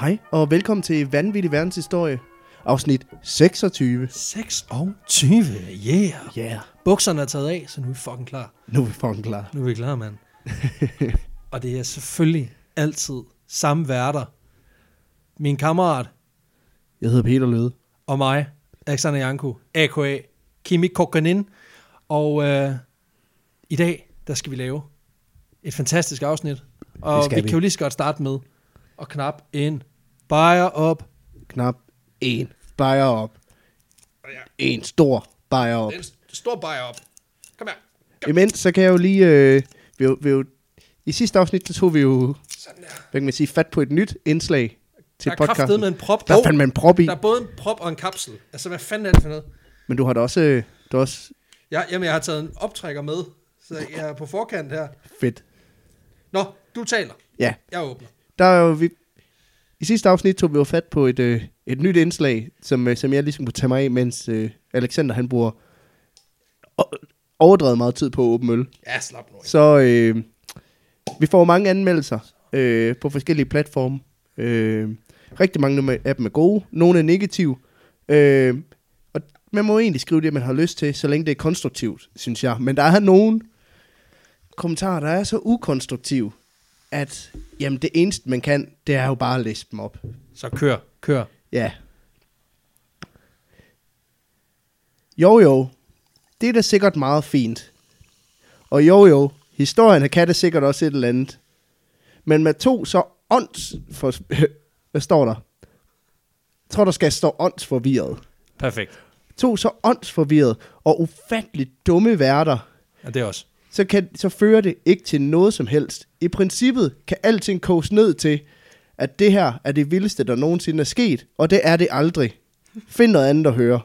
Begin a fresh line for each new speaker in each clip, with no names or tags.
Hej, og velkommen til Vanvittig Verdenshistorie, afsnit 26.
26, yeah.
Yeah,
Bukserne er taget af, så nu er vi fucking klar.
nu er vi fucking klar.
Nu er vi klar, mand. og det er selvfølgelig altid samme værter. Min kammerat
Jeg hedder Peter Løde.
og mig, Alexander Janko, a.k.a. Kimi Kokanin. Og øh, i dag, der skal vi lave et fantastisk afsnit. Og vi,
vi.
kan jo lige så godt starte med at knap en bajer op.
Knap en bajer op. En stor bajer op.
En stor bajer op. Kom her.
Imens, så kan jeg jo lige... Øh, vi, vi, jo- I sidste afsnit, der tog vi jo,
Sådan der.
hvad kan man sige, fat på et nyt indslag til
Der er
podcasten.
med en prop.
Der fandt man en prop i,
Der er både en prop og en kapsel. Altså, hvad fanden er det for noget?
men du har da også, øh, du har også
Ja, jamen, jeg har taget en optrækker med, så jeg er på forkant her.
fedt.
Nå, du taler.
Ja,
Jeg åbner.
der er jo, vi, i sidste afsnit tog vi jo fat på et, øh, et nyt indslag, som, øh, som jeg ligesom kunne tage mig af, mens øh, Alexander han bruger overdrevet meget tid på at åbne øl.
Ja, slap nu.
Så øh, vi får mange anmeldelser øh, på forskellige platforme. Øh, rigtig mange af dem er gode, nogle er negative. Øh, og man må egentlig skrive det, man har lyst til, så længe det er konstruktivt, synes jeg. Men der er nogle kommentarer, der er så ukonstruktive, at jamen, det eneste, man kan, det er jo bare at læse dem op.
Så kør, kør.
Ja. Jo jo, det er da sikkert meget fint. Og jo jo, historien kan det sikkert også et eller andet. Men med to så ånds... For, hvad står der? Jeg tror, der skal stå åndsforvirret.
Perfekt.
To så åndsforvirret og ufatteligt dumme værter,
Ja, det er også.
Så, kan, så fører det ikke til noget som helst. I princippet kan alting koges ned til, at det her er det vildeste, der nogensinde er sket, og det er det aldrig. Find noget andet at høre.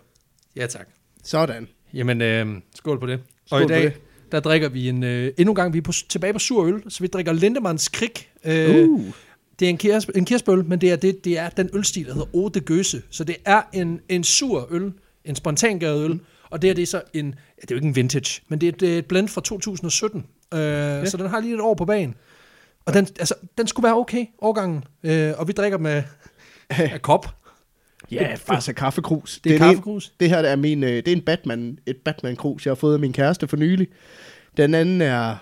Ja, tak.
Sådan.
Jamen, øh, skål på det.
Skål
og i dag,
det.
der drikker vi en... Øh, endnu en gang, vi er på, tilbage på sur øl, så vi drikker Lindemanns Krig. Øh,
Uh.
Det er en, kirs, en kirsebøl, men det er, det, det er den ølstil, der hedder Eau de Gøse. Så det er en, en sur øl, en spontangavet øl, og det er, det er så en, ja, det er jo ikke en vintage, men det er et, det er et blend fra 2017. Øh, ja. Så den har lige et år på bagen. Og den, altså, den skulle være okay, årgangen. Øh, og vi drikker med af kop.
Ja, faktisk er kaffekrus.
Det er
det,
kaffekrus.
Det her er min, øh, det er en Batman, et Batman-krus, jeg har fået af min kæreste for nylig. Den anden er,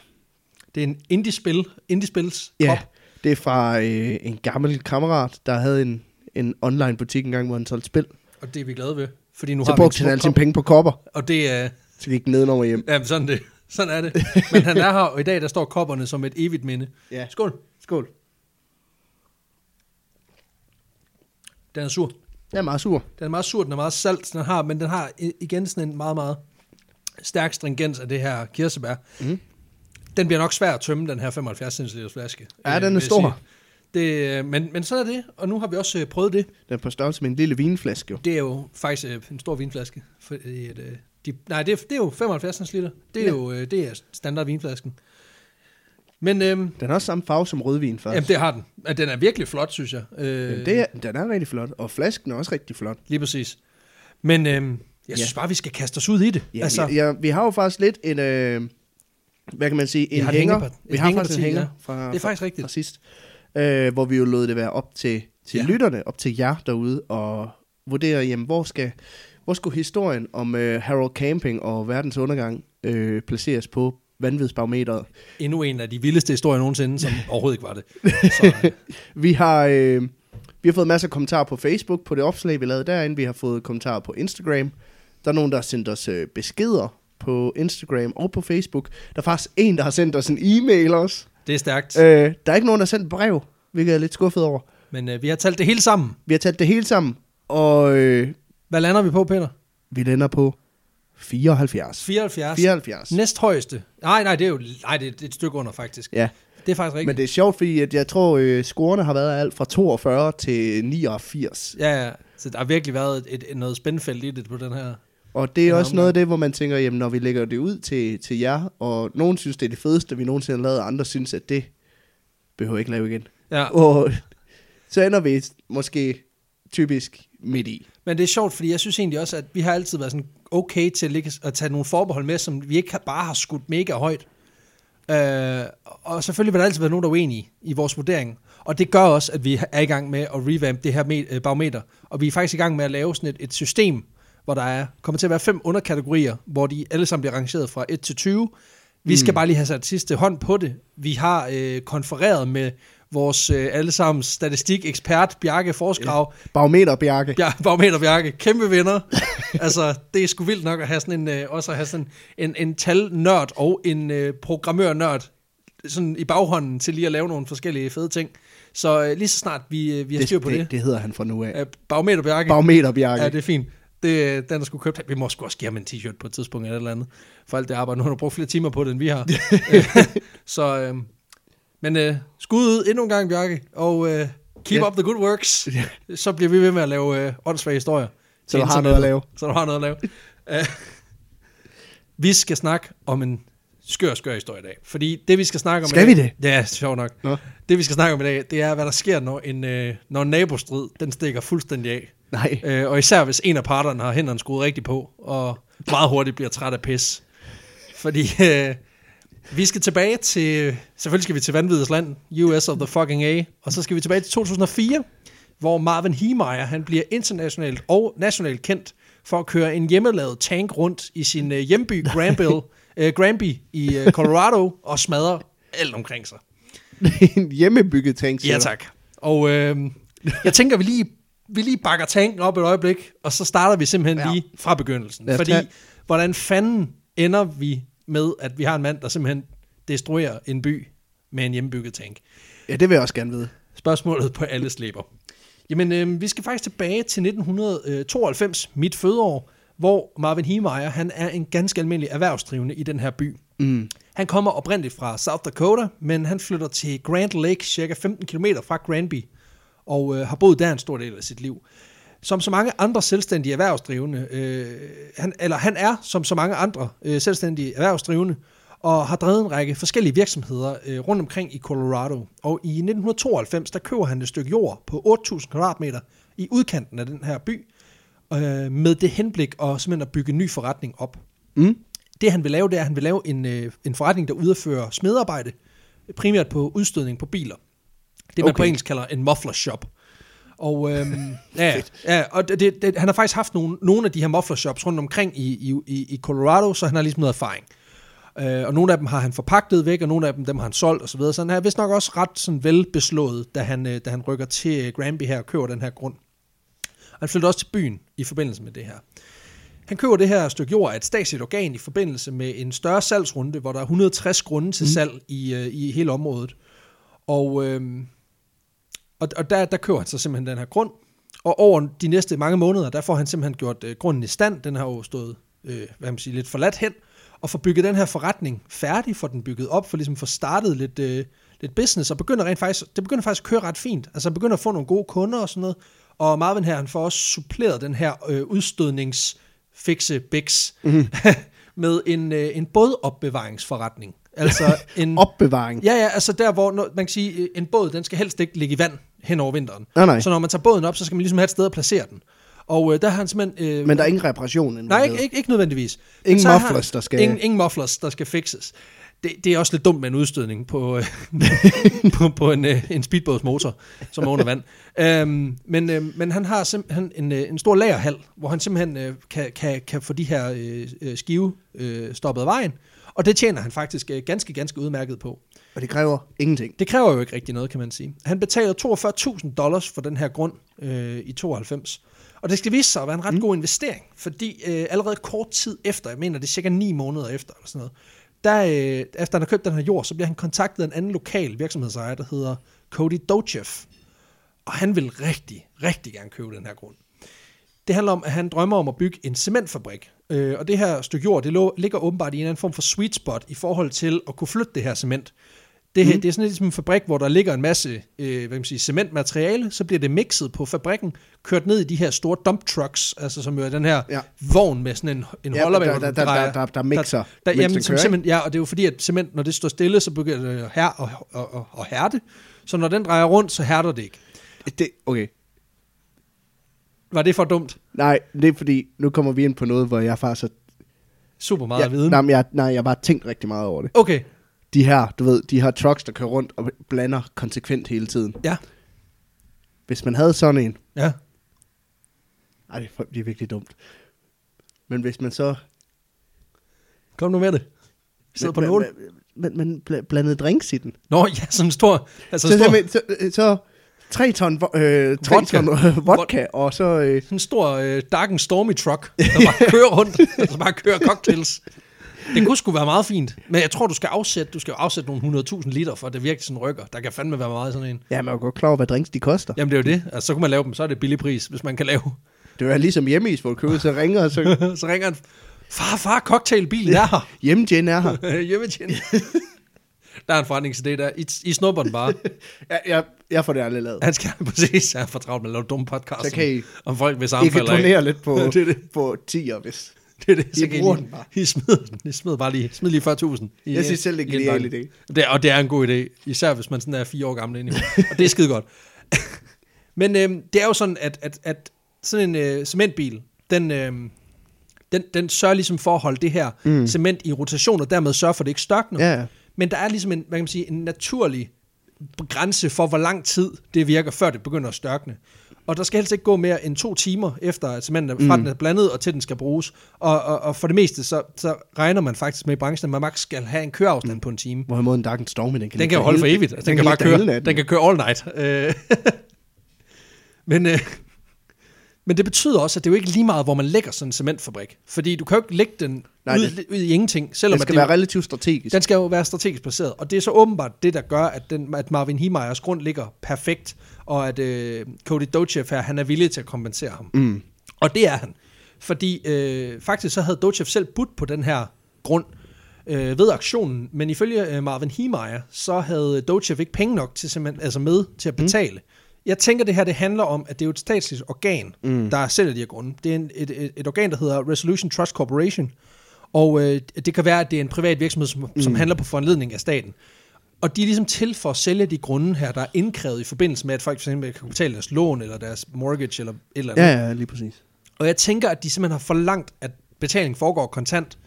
Det er en indie-spil, indie-spils
ja,
kop.
det er fra øh, en gammel kammerat, der havde en, en online butik engang, hvor han solgte spil.
Og det er vi glade ved. Fordi nu
Så
har
brugte han alle sine penge på kopper,
Og det er,
så gik den nedenom hjem.
ja, sådan det. Sådan er det. Men han er her, og i dag der står kopperne som et evigt minde.
Ja.
Skål.
Skål.
Den er sur.
Den er meget sur.
Den er meget sur, den er meget salt, den har, men den har igen sådan en meget, meget stærk stringens af det her kirsebær.
Mhm.
Den bliver nok svær at tømme, den her 75 cm flaske.
Ja,
øh,
den er stor.
Det, øh, men, men sådan er det, og nu har vi også øh, prøvet det.
Den er på størrelse med en lille vinflaske. Jo.
Det er jo faktisk øh, en stor vinflaske. Fordi øh, de, nej, det er, det er jo 75 liter. Det er
Ja.
jo øh, det er standard vinflasken. Men øhm,
Den har også samme farve som rødvin, faktisk.
jamen, det har den. Ja, Den er virkelig flot, synes jeg. Øh,
Men det er, den er rigtig flot, og flasken er også rigtig flot.
Lige præcis. Men øhm, jeg synes
Ja.
bare, vi skal kaste os ud i det.
Ja,
altså,
altså, ja, vi har jo faktisk lidt en, øh, hvad kan man sige, en
har et
hænger. Vi har faktisk en hænger fra,
det er faktisk rigtigt.
fra sidst, øh, hvor vi jo lod det være op til, til
Ja.
ja. lytterne, op til jer derude, og vurdere, jamen, hvor skal, hvor skulle historien om øh, Harold Camping og verdens undergang øh, placeres på vanvidsbarometeret.
Endnu en af de vildeste historier nogensinde, som overhovedet ikke var det. Så, øh,
Vi har, øh, vi har fået masser af kommentarer på Facebook, på det opslag, vi lavede derinde. Vi har fået kommentarer på Instagram. Der er nogen, der har sendt os øh, beskeder på Instagram og på Facebook. Der er faktisk en, der har sendt os en e-mail også.
det er stærkt.
Øh, der er ikke nogen, der har sendt brev, hvilket jeg er lidt skuffet over.
Men øh, vi har talt det hele sammen.
Vi har taget det hele sammen, og øh,
Hvad lander vi på, Peter?
vi lander på 74.
74.
74.
Næst højeste. Nej, nej, det er jo nej, det er, et stykke under, faktisk.
Ja,
Det er faktisk rigtigt.
men det er sjovt, fordi at jeg tror, øh, scorene har været alt fra 42 til 89.
Ja, ja. Så der har virkelig været et, et, et noget spændfelt i det på den her.
Og det er også
omgang.
noget af det, hvor man tænker, jamen når vi lægger det ud til, til jer, og nogen synes, det er det fedeste, vi nogensinde har lavet, og andre synes, at det behøver ikke lave igen.
Ja.
Og så ender vi måske typisk midt i.
Men det er sjovt, fordi jeg synes egentlig også, at vi har altid været sådan okay til at, ligge, at tage nogle forbehold med, som vi ikke bare har skudt mega højt. Øh, og selvfølgelig vil der altid være nogen, der er uenige i vores vurdering. Og det gør også, at vi er i gang med at revamp det her øh, barometer. Og vi er faktisk i gang med at lave sådan et, et system, hvor der er, kommer til at være fem underkategorier, hvor de alle sammen bliver rangeret fra 1 til 20. Vi skal
Mm.
bare lige have sat sidste hånd på det. Vi har øh, konfereret med vores øh, allesammens statistikekspert, Bjarke Forskrav,
Barometer, Bjarke.
Bjar- Barometer Bjarke, kæmpe vinder. altså, det er sgu vildt nok at have sådan en, øh, også at have sådan en, en talnørd og en øh, programmørnørd sådan i baghånden til lige at lave nogle forskellige fede ting. Så øh, lige så snart vi, øh, vi har styr på det,
det, det hedder han fra nu af.
Øh, Barometer Bjarke,
Barometer, Bjarke.
ja, det er fint. Det, den er sgu købt. Vi må sgu også give ham en t-shirt på et tidspunkt eller et eller andet. For alt det arbejde. Nu har du brugt flere timer på det, end vi har. Så, øh, men øh, skud ud endnu en gang, Bjarke. Og øh, keep
Ja.
up the good works. Så bliver vi ved med at lave øh, åndssvage historier.
Så du har noget at lave.
Så du har noget at lave. Øh, vi skal snakke om en skør, skør historie i dag. Fordi det, vi skal snakke om
Skal
i
vi
dag, det? Ja, sjovt nok.
Nå.
Det, vi skal snakke om i dag, det er, hvad der sker, når en, øh, når en nabostrid, den stikker fuldstændig af.
Nej.
Øh, og især hvis en af parterne har hænderne skruet rigtigt på, og meget hurtigt bliver træt af pis. Fordi øh, vi skal tilbage til, selvfølgelig skal vi til vanvidets land, US of the fucking A, og så skal vi tilbage til 2004, hvor Marvin Heemeyer, han bliver internationalt og nationalt kendt for at køre en hjemmelavet tank rundt i sin øh, hjemby Granville, øh, Granby i øh, Colorado og smadrer alt omkring sig.
en hjemmebygget tank. siger
Ja
du.
tak. Og øh, jeg tænker, vi lige, vi lige bakker tanken op et øjeblik, og så starter vi simpelthen
Ja.
ja. lige fra begyndelsen.
Os
Fordi, hvordan fanden ender vi med, at vi har en mand, der simpelthen destruerer en by med en hjemmebygget tank?
Ja, det vil jeg også gerne vide.
Spørgsmålet på alle slæber. Jamen, øh, vi skal faktisk tilbage til 1992, mit fødeår, hvor Marvin Heemeyer, han er en ganske almindelig erhvervsdrivende i den her by.
Mm.
Han kommer oprindeligt fra South Dakota, men han flytter til Grand Lake, cirka 15 km fra Granby, og øh, har boet der en stor del af sit liv. Som så mange andre selvstændige erhvervsdrivende, øh, han, eller han er som så mange andre øh, selvstændige erhvervsdrivende, og har drevet en række forskellige virksomheder øh, rundt omkring i Colorado. Og i 1992, der køber han et stykke jord på 8.000 kvadratmeter i udkanten af den her by, øh, med det henblik at simpelthen at bygge en ny forretning op
Mm.
det han vil lave, det er, at han vil lave en, øh, en forretning, der udfører smedarbejde, primært på udstødning på biler. Det man
Okay.
på engelsk kalder en muffler shop. Og, øhm, ja, ja, og det, det, han har faktisk haft nogle, nogle af de her muffler shops rundt omkring i, i, i Colorado, så han har ligesom noget erfaring. Øh, og nogle af dem har han forpagtet væk, og nogle af dem, dem har han solgt osv. Så han er vist nok også ret sådan velbeslået, da han, øh, da han rykker til øh, Granby her og køber den her grund. Han flytter også til byen i forbindelse med det her. Han køber det her stykke jord af et statsligt organ i forbindelse med en større salgsrunde, hvor der er 160 grunde til salg i, øh, i hele området. Og, øh, og, og der, der køber han så simpelthen den her grund. Og over de næste mange måneder, der får han simpelthen gjort øh, grunden i stand. Den har jo stået øh, hvad man sige, lidt forladt hen. Og får bygget den her forretning færdig, får den bygget op, for ligesom få startet lidt, øh, lidt business, og begynder rent faktisk, det begynder faktisk at køre ret fint. Altså han begynder at få nogle gode kunder og sådan noget. Og Marvin her, han får også suppleret den her øh, udstødningsfikse bix mm-hmm. med en, øh, en bådopbevaringsforretning. Altså en...
Opbevaring.
Ja, ja, altså der, hvor når, man kan sige, øh, en båd, den skal helst ikke ligge i vand hen over vinteren.
Nej, nej.
Så når man tager båden op, så skal man ligesom have et sted at placere den. Og øh, der har han simpelthen... Øh,
Men der er ingen reparation.
Nej, ikke, ikke, ikke nødvendigvis.
Ingen mufflers, der skal-
Ingen, ingen mufflers, der skal fixes. Det, det er også lidt dumt med en udstødning på, øh, på, på en, øh, en speedbådsmotor, som er under vand. Øhm, men, øh, men han har simpelthen en, øh, en stor lagerhal, hvor han simpelthen øh, kan, kan, kan få de her øh, øh, skive øh, stoppet af vejen. Og det tjener han faktisk øh, ganske, ganske udmærket på.
Og det kræver ingenting.
Det kræver jo ikke rigtig noget, kan man sige. Han betaler 42.000 dollars for den her grund øh, i 92. Og det skal vise sig at være en ret mm. god investering, fordi øh, allerede kort tid efter, jeg mener det er cirka 9 måneder efter, eller sådan noget, der, øh, efter han har købt den her jord, så bliver han kontaktet af en anden lokal virksomhedsejer, der hedder Cody Dochev. Og han vil rigtig, rigtig gerne købe den her grund. Det handler om, at han drømmer om at bygge en cementfabrik. Øh, og det her stykke jord, det lå, ligger åbenbart i en anden form for sweet spot i forhold til at kunne flytte det her cement. Det, her, mm. det er sådan lidt ligesom en fabrik, hvor der ligger en masse øh, hvad kan man sige, cementmateriale, så bliver det mixet på fabrikken, kørt ned i de her store dump trucks, altså som jo er den her
Ja.
vogn med sådan en, en
Ja,
holder,
der- der- der- der- der- der mixer,
Der, der,
mens
jamen, som simpelthen, ja, og det er jo fordi, at cement, når det står stille, så begynder det at her og, og, og, og hærde. Så når den drejer rundt, så hærder det ikke.
Det, okay.
Var det for dumt?
Nej, det er fordi, nu kommer vi ind på noget, hvor jeg faktisk... har-
Super meget
Ja,
viden.
nej, jeg, nej, jeg har bare tænkt rigtig meget over det.
Okay,
de her, du ved, de her trucks, der kører rundt og blander konsekvent hele tiden.
Ja,
Hvis man havde sådan en,
ja.
ej, det er- det er virkelig dumt. Men hvis man så...
Kom nu med det. Sidder på
man,
nål.
man, bla- blandede drinks i den.
Nå, ja, sådan en stor... Altså
Så,
stor,
simpelthen- så, så tre ton, øh, tre
Vodka.
ton øh, vodka, og så... Øh,
sådan en stor øh, Dark and Stormy truck, der bare kører rundt, der bare kører cocktails. Det kunne sgu være meget fint. Men jeg tror, du skal afsætte, du skal afsætte nogle 100.000 liter, for at det virkelig sådan rykker. Der kan fandme være meget sådan en.
ja, man er jo godt klar over, hvad drinks de koster.
Jamen, det er jo det. Altså, så kunne man lave dem, så er det billig pris, hvis man kan lave.
Det er jo ligesom hjemme i, hvor køber, så ringer, og så
så ringer han, far, far, cocktailbilen er her.
hjemme Jen er her.
Hjemmetjen. Der er en forretningsidé der. I, I snupper den bare.
Jeg, jeg, jeg får det aldrig lavet.
Han skal præcis have for travlt med at lave dumme podcast.
Så kan I-
om folk, hvis
I kan donere lidt på,
Det det.
på 10'er, hvis...
Det er det.
I
Så kan I,
bruger
lige,
den bare.
I smider den. I smider bare lige, smid lige 40.000. i-
Jeg synes selv, det er en genial idé.
Det og det er en god idé. Især hvis man sådan er fire år gammel inde i Og det er skide godt. Men øhm, det er jo sådan, at, at, at sådan en øh, cementbil, den, øhm, den, den sørger ligesom for at holde det her mm. cement i rotation, og dermed sørge for, at det ikke størkner.
Ja, ja.
Men der er ligesom en, hvad kan man sige, en naturlig grænse for, hvor lang tid det virker, før det begynder at størkne. Og der skal helst ikke gå mere end to timer, efter at cementen er, fra den er blandet, og til den skal bruges. Og, og, og for det meste, så, så regner man faktisk med i branchen, at man maks skal have en køreafstand mm. på en time.
Hvorimod en Dark and Stormy, den kan,
Den kan jo holde for evigt. Altså, den, kan bare køre, den kan køre all night. Øh, men, øh, men det betyder også, at det er jo ikke lige meget, hvor man lægger sådan en cementfabrik. Fordi du kan jo ikke lægge den
Nej,
ud,
det-
ud i ingenting. Selvom
Den skal
det,
være relativt strategisk.
den skal jo være strategisk placeret. Og det er så åbenbart det, der gør, at, den, at Marvin Hiemeyers grund ligger perfekt. Og at øh, Cody Dochev her, han er villig til at kompensere ham.
Mm.
Og det er han. Fordi øh, faktisk så havde Dochev selv budt på den her grund øh, ved aktionen, men ifølge øh, Marvin Hiemeyer, så havde Dochev ikke penge nok til simpelthen, altså med til at betale. Mm. Jeg tænker, det her det handler om, at det er jo et statsligt organ, mm. der sælger de her grunde. Det er en, et, et, et organ, der hedder Resolution Trust Corporation, og øh, det kan være, at det er en privat virksomhed, som, mm. som handler på foranledning af staten. Og de er ligesom til for at sælge de grunde her, der er indkrævet i forbindelse med, at folk for eksempel kan betale deres lån, eller deres mortgage, eller et eller andet.
Ja, ja, lige præcis.
Og jeg tænker, at de simpelthen har forlangt, at betaling foregår kontant,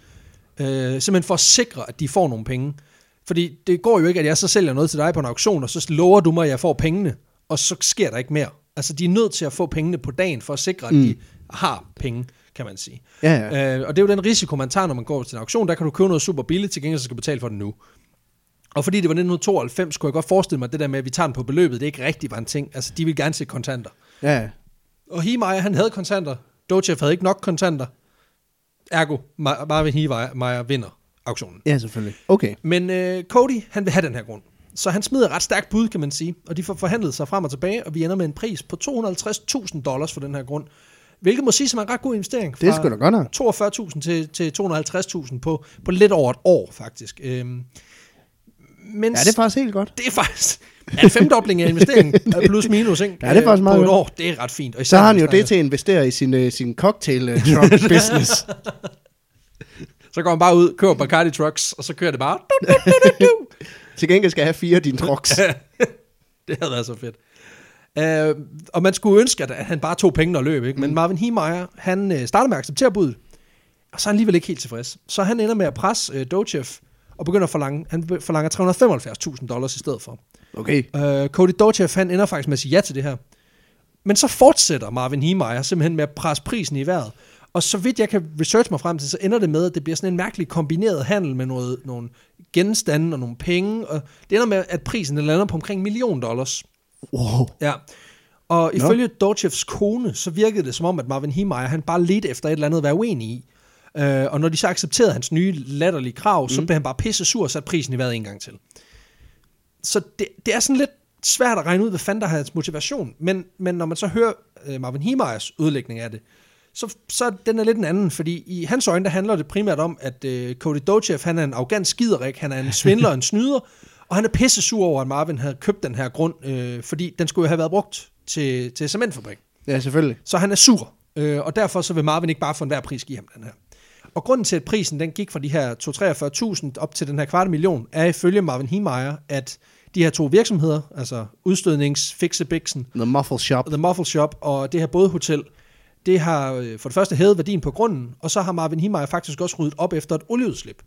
øh, simpelthen for at sikre, at de får nogle penge. Fordi det går jo ikke, at jeg så sælger noget til dig på en auktion, og så lover du mig, at jeg får pengene, og så sker der ikke mere. Altså, de er nødt til at få pengene på dagen, for at sikre, at mm. de har penge, kan man sige.
Ja, ja.
Øh, og det er jo den risiko, man tager, når man går til en auktion. Der kan du købe noget super billigt, til gengæld så skal du betale for det nu. Og fordi det var 1992, kunne jeg godt forestille mig, at det der med, at vi tager den på beløbet, det ikke rigtig var en ting. Altså, de vil gerne se kontanter.
Ja, ja.
Og Hiemeyer, han havde kontanter. Dochev havde ikke nok kontanter. Ergo, Ma- Marvin Hiemeyer vinder auktionen.
ja selvfølgelig. Okay.
Men øh, Cody, han vil have den her grund. Så han smider ret stærkt bud, kan man sige. Og de får forhandlet sig frem og tilbage, og vi ender med en pris på 250.000 dollars for den her grund. Hvilket må sige som er en ret god investering.
Det er sgu da godt nok.
42.000 til, til 250.000 på, på lidt over et år, faktisk. Øhm, men
Ja, det er faktisk helt godt.
det er faktisk ja, en femdobling af investeringen, plus minus, ikke?
Ja, det er faktisk
Øh,
meget
På et år, det er ret fint. Og
Så har han jo det til at investere i sin, uh, sin cocktail uh, truck business.
Så går man bare ud, køber Bacardi Trucks, og så kører det bare. Du, du, du.
Til gengæld skal jeg have fire af dine trucks.
det havde været så fedt. Uh, og man skulle ønske, at han bare tog pengene og løb, ikke? men Marvin Hiemeyer, han uh, starter med at acceptere budet, og så er han alligevel ikke helt tilfreds. Så han ender med at presse uh, Dochev, og begynder at forlange, han forlanger 375.000 dollars i stedet for.
Okay.
Uh, Cody Dochev, han ender faktisk med at sige ja til det her. Men så fortsætter Marvin Hiemeyer simpelthen med at presse prisen i vejret. Og så vidt jeg kan research mig frem til, så ender det med, at det bliver sådan en mærkelig kombineret handel med noget, nogle genstande og nogle penge. Og det ender med, at prisen den lander på omkring en million dollars.
Wow.
Ja. Og ifølge Dochevs kone, så virkede det som om, at Marvin Hiemeyer, han bare ledte efter et eller andet at være uenig i. Uh, og når de så accepterede hans nye latterlige krav, mm. så blev han bare pisse sur og satte prisen i vejret en gang til. Så det, det er sådan lidt svært at regne ud, hvad fanden der har hans motivation. Men, men når man så hører uh, Marvin Hiemeyers udlægning af det, så, så den er lidt en anden, fordi i hans øjne, der handler det primært om, at uh, Cody Dochev, han er en arrogant skiderik, han er en svindler, en snyder, og han er pisse sur over, at Marvin havde købt den her grund, øh, fordi den skulle jo have været brugt til, til cementfabrik.
Ja, selvfølgelig.
Så han er sur, øh, og derfor så vil Marvin ikke bare for enhver pris give ham den her. Og grunden til, at prisen den gik fra de her 243.000 op til den her kvarte million, er ifølge Marvin Hiemeyer, at de her to virksomheder, altså udstødnings, Fixebixen,
The Muffle Shop.
The Muffle Shop og det her bådhotel, det har øh, for det første hævet værdien på grunden, og så har Marvin Hiemeyer faktisk også ryddet op efter et olieudslip.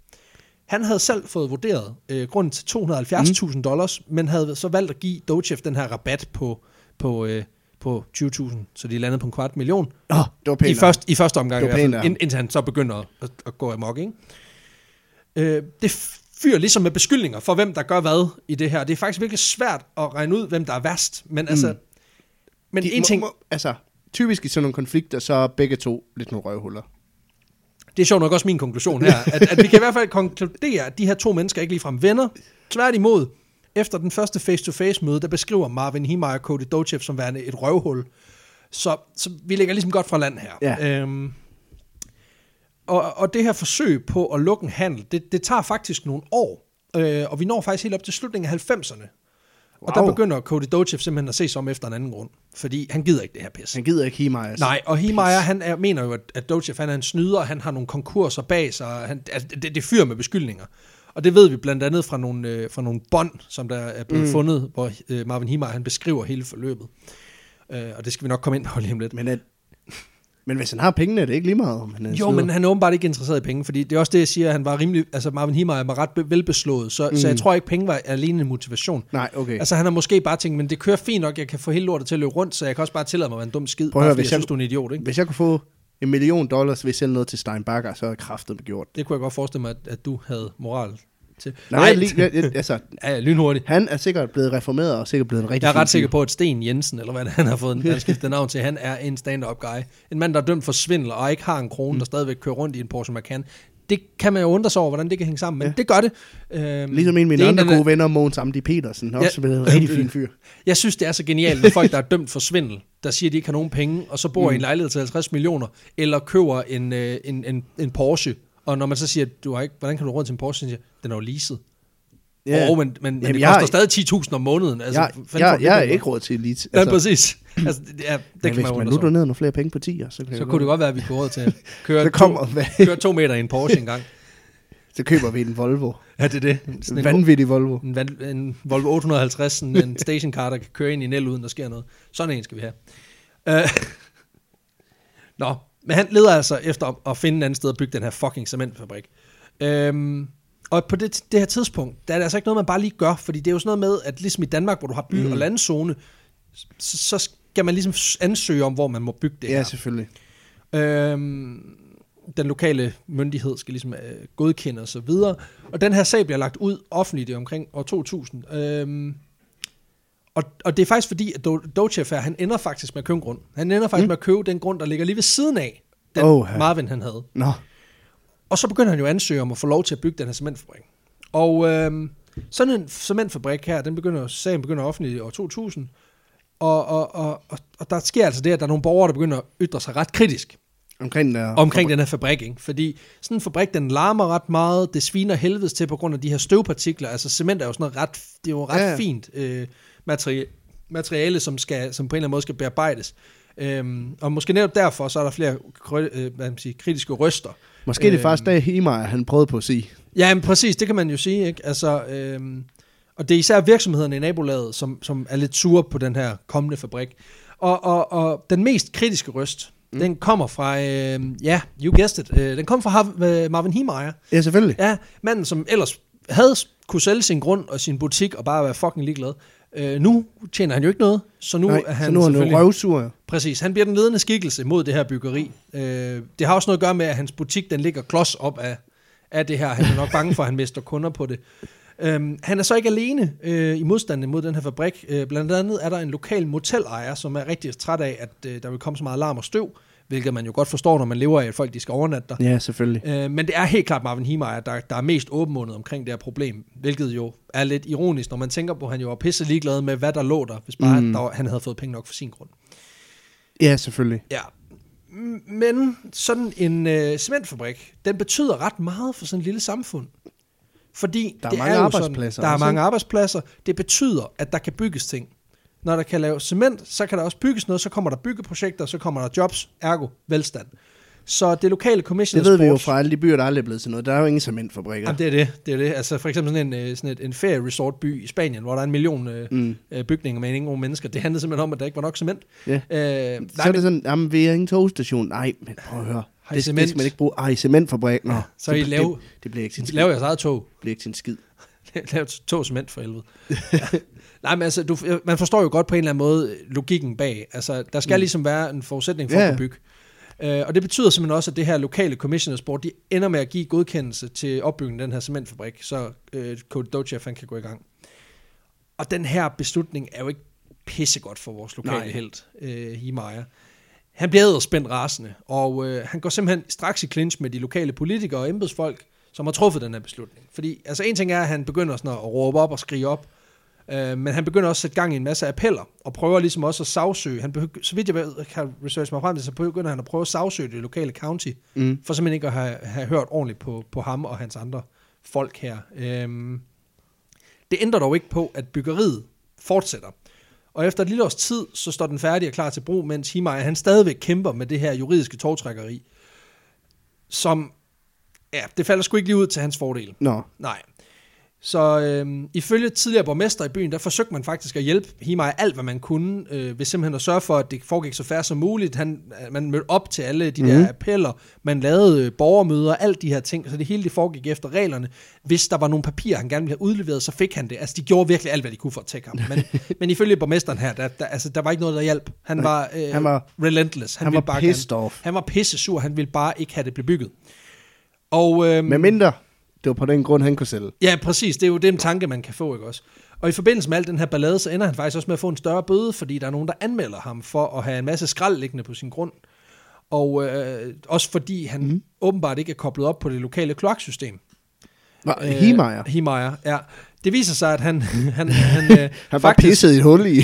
Han havde selv fået vurderet øh, grunden til 270.000 dollars, men havde så valgt at give Dochef den her rabat på, på, øh, på 20.000, så de landede på en kvart million.
Oh, det var pænt.
I, først, I første omgang, i hvert fald, ind, indtil han så begynder at, at gå amok. Ikke? Øh, det fyrer ligesom med beskyldninger for, hvem der gør hvad i det her. Det er faktisk virkelig svært at regne ud, hvem der er værst. Men altså, men
De,
en ting,
Må, må, altså, typisk i sådan nogle konflikter, så er begge to lidt nogle røvhuller.
det er sjovt nok også min konklusion her, at, at vi kan i hvert fald konkludere, at de her to mennesker ikke ligefrem venner. Tværtimod, efter den første face-to-face møde, der beskriver Marvin Himeyer og Cody Dochev som værende et røvhul. Så, så vi ligger ligesom godt fra land her.
Ja.
Øhm, og, og det her forsøg på at lukke en handel, det, det tager faktisk nogle år. Øh, og vi når faktisk helt op til slutningen af 90'erne. Og der
Wow.
begynder Cody Dochev simpelthen at se sig om efter en anden grund. Fordi han gider ikke det her pis.
Han gider ikke Himeyer.
Nej, og Himeyer, han er, mener jo, at, at Dochev, han er en snyder, han har nogle konkurser bag sig, og han, altså, det, det fyrer med beskyldninger. Og det ved vi blandt andet fra nogle, øh, fra nogle bånd, som der er blevet mm. fundet, hvor øh, Marvin Himeyer, han beskriver hele forløbet. Øh, og det skal vi nok komme ind på lige om lidt.
Men, at, men hvis han har pengene, er det ikke lige meget, om han er en
Jo,
snyder.
men han er åbenbart ikke interesseret i penge, fordi det er også det, jeg siger, at han var rimelig, altså Marvin Himeyer var ret be- velbeslået, så, mm. så jeg tror ikke, penge var alene en motivation.
Nej, okay.
Altså han har måske bare tænkt, men det kører fint nok, jeg kan få hele lortet til at løbe rundt, så jeg kan også bare tillade mig at være en dum skid,
Prøv at høre,
fordi
hvis
jeg
jeg-
synes, du er en idiot, ikke?
Hvis jeg kunne få en million dollars ved at sælge noget til Steinbacher, så er kraftet gjort.
Det kunne jeg godt forestille mig, at, at du havde moral til.
Nej, lige, altså,
Ja, lynhurtigt.
han er sikkert blevet reformeret og sikkert blevet en rigtig
Jeg er ret sikker på, at Sten Jensen, eller hvad det, han har fået en han skiftet navn til, han er en stand-up guy. En mand, der er dømt for svindel og ikke har en krone, mm. der stadigvæk kører rundt i en Porsche Macan. Det kan man jo undre sig over, hvordan det kan hænge sammen, men ja. det gør det. Øhm,
Ligesom en af mine andre gode venner, Mogens Amdi Petersen, også
Ja.
blevet en rigtig fin fyr.
Jeg synes, det er så genialt med folk, der er dømt for svindel, der siger, at de ikke har nogen penge, og så bor mm. i en lejlighed til 50 millioner, eller køber en, øh, en, en, en Porsche. Og når man så siger, du har ikke, hvordan kan du rundt til en Porsche, så siger jeg, den er jo leaset. Ja. Oh, men, men, men
Jamen,
det
jeg-
koster stadig 10.000 om måneden. Altså,
Jeg, jeg, jeg er
det?
ikke råd til elite.
Ja, præcis. Altså, ja, det
men
kan
hvis
man
man nu donerer nogle flere penge på 10'er, så, kan
Så kunne det godt være, at vi kunne råd til at køre,
kommer,
to, køre to meter i en Porsche engang.
så køber vi en Volvo.
Ja, det er det. Sådan
En vanvittig Volvo.
en, van- en Volvo 850, sådan en stationcar, der kan køre ind i Nel, uden der sker noget. Sådan en skal vi have. Uh, Nå, men han leder altså efter at, at finde et andet sted at bygge den her fucking cementfabrik. Um, og på det, det her tidspunkt, der er det altså ikke noget, man bare lige gør, fordi det er jo sådan noget med, at ligesom i Danmark, hvor du har by- mm. og landzone, så, så skal man ligesom ansøge om, hvor man må bygge det
Ja,
her.
selvfølgelig.
Øhm, den lokale myndighed skal ligesom øh, godkende og så videre. Og den her sag bliver lagt ud offentligt omkring år 2000. Øhm, og, og det er faktisk fordi, at Do- Dochev her, han ender faktisk med at købe en grund. Han ender faktisk mm. med at købe den grund, der ligger lige ved siden af, den oh,
ja.
Marvin han havde.
Nå,
Og så begynder han jo at ansøge om at få lov til at bygge den her cementfabrik. Og øhm, sådan en cementfabrik her, den begynder, sagen begynder offentligt i år 2000. Og, og, og, og, og der sker altså det, at der er nogle borgere, der begynder at ytre sig ret kritisk
omkring den der...
omkring den her fabrik, ikke? Fordi sådan en fabrik, den larmer ret meget, det sviner helvedes til på grund af de her støvpartikler. Altså cement er jo sådan noget ret, det er jo ret
ja.
fint øh, materiale, materiale, som, skal, som på en eller anden måde skal bearbejdes. Øhm, og måske netop derfor, så er der flere krø- øh, hvad man siger, kritiske røster.
Måske det er
Øhm.
faktisk dag Himeyer, han prøvede på at sige.
Ja, men præcis, det kan man jo sige, ikke? Altså, øhm, og det er især virksomhederne i nabolaget, som, som er lidt sure på den her kommende fabrik. Og, og, og den mest kritiske røst, mm. den kommer fra, øh, ja, you guessed it, øh, den kommer fra Hav- øh, Marvin Himeyer.
Ja, selvfølgelig.
Ja, manden, som ellers havde kunne sælge sin grund og sin butik og bare være fucking ligeglad. Øh, nu tjener han jo ikke noget, så nu
Nej,
er han
så nu er han røvsur.
Præcis, han bliver den ledende skikkelse mod det her byggeri. Øh, det har også noget at gøre med, at hans butik den ligger klods op af, af det her. Han er nok bange for, at han mister kunder på det. Øhm, han er så ikke alene øh, i modstanden mod den her fabrik. Øh, blandt andet er der en lokal motelejer, som er rigtig træt af, at øh, der vil komme så meget larm og støv, hvilket man jo godt forstår, når man lever af, at folk de skal overnatte der.
Ja, selvfølgelig.
Øh, men det er helt klart Marvin Himeyer, der, der er mest åbenmundet omkring det her problem, hvilket jo er lidt ironisk, når man tænker på, at han jo var pisse ligeglad med, hvad der lå der, hvis bare
Mm.
der, han havde fået penge nok for sin grund.
Ja, selvfølgelig.
Ja. Men sådan en øh, cementfabrik, den betyder ret meget for sådan et lille samfund. Fordi
Der er
det
mange
jo
arbejdspladser
Sådan, der er mange arbejdspladser. Det betyder, at der kan bygges ting. Når der kan lave cement, så kan der også bygges noget, så kommer der byggeprojekter, så kommer der jobs, ergo velstand. Så det lokale commission
Det ved vi jo fra alle de byer, der aldrig er blevet til noget. Der er jo ingen cementfabrikker.
Jamen, det er det, det er det. Altså for eksempel sådan en, øh, sådan et, en ferieresortby i Spanien, hvor der er en million øh,
Mm.
øh, bygninger med ingen mennesker. Det handlede simpelthen om, at der ikke var nok cement.
Ja.
Øh, nej,
Så er det sådan, jamen vi har ingen togstation. Nej, men prøv at høre.
Har I
Det, det
cement?
skal man ikke bruge. Ej, cementfabrik. Nå,
så I
det,
lave,
det, det bliver ikke en skid.
laver jeres eget tog.
Det bliver ikke til en skid.
Lav to cement for helvede. Nej, men altså, du, man forstår jo godt på en eller anden måde logikken bag. Altså, der skal mm. ligesom være en forudsætning for
Ja.
at bygge. Uh, og det betyder simpelthen også, at det her lokale commissioners board, de ender med at give godkendelse til opbygningen af den her cementfabrik, så uh, Cody Dochef, han kan gå i gang. Og den her beslutning er jo ikke pissegodt for vores lokale
Nej.
held, uh, Himaja. Han bliver spændt rasende, og uh, han går simpelthen straks i clinch med de lokale politikere og embedsfolk, som har truffet den her beslutning. Fordi altså en ting er, at han begynder sådan at råbe op og skrige op, øh, men han begynder også at sætte gang i en masse appeller, og prøver ligesom også at sagsøge. Han behy- så vidt jeg ved, kan research mig frem til, så begynder han at prøve at sagsøge det lokale county,
Mm.
for simpelthen ikke at have, have hørt ordentligt på, på ham og hans andre folk her. Øhm, det ændrer dog ikke på, at byggeriet fortsætter. Og efter et lille års tid, så står den færdig og klar til brug, mens Himaja, han stadigvæk kæmper med det her juridiske togtrækkeri, som, ja, det falder sgu ikke lige ud til hans fordel.
Nå,
Nej. Så øhm, ifølge tidligere borgmester i byen, der forsøgte man faktisk at hjælpe Himaja alt, hvad man kunne, øh, ved simpelthen at sørge for, at det foregik så færre som muligt. Han, øh, man mødte op til alle de mm. der appeller, man lavede øh, borgermøder, alt de her ting, så det hele det foregik efter reglerne. Hvis der var nogle papirer, han gerne ville have udleveret, så fik han det. Altså, de gjorde virkelig alt, hvad de kunne for at tække ham. Men, men ifølge borgmesteren her, der, der, altså, der var ikke noget, der hjalp. Han var, øh,
Han var-
relentless.
han
ville
var
bare
pissed
gerne-
off.
Han var pisse sur. Han ville bare ikke have det blev bygget. Og, øhm,
med mindre, det var på den grund, han kunne sælge.
Ja, præcis. Det er jo den tanke, man kan få, ikke også? Og i forbindelse med al den her ballade, så ender han faktisk også med at få en større bøde, fordi der er nogen, der anmelder ham for at have en masse skrald liggende på sin grund. Og øh, også fordi han mm. åbenbart ikke er koblet op på det lokale kloaksystem.
Nå, øh, Himeyer.
Himeyer, ja. Det viser sig, at han... han, han, øh,
Han var pisset i et hul i, i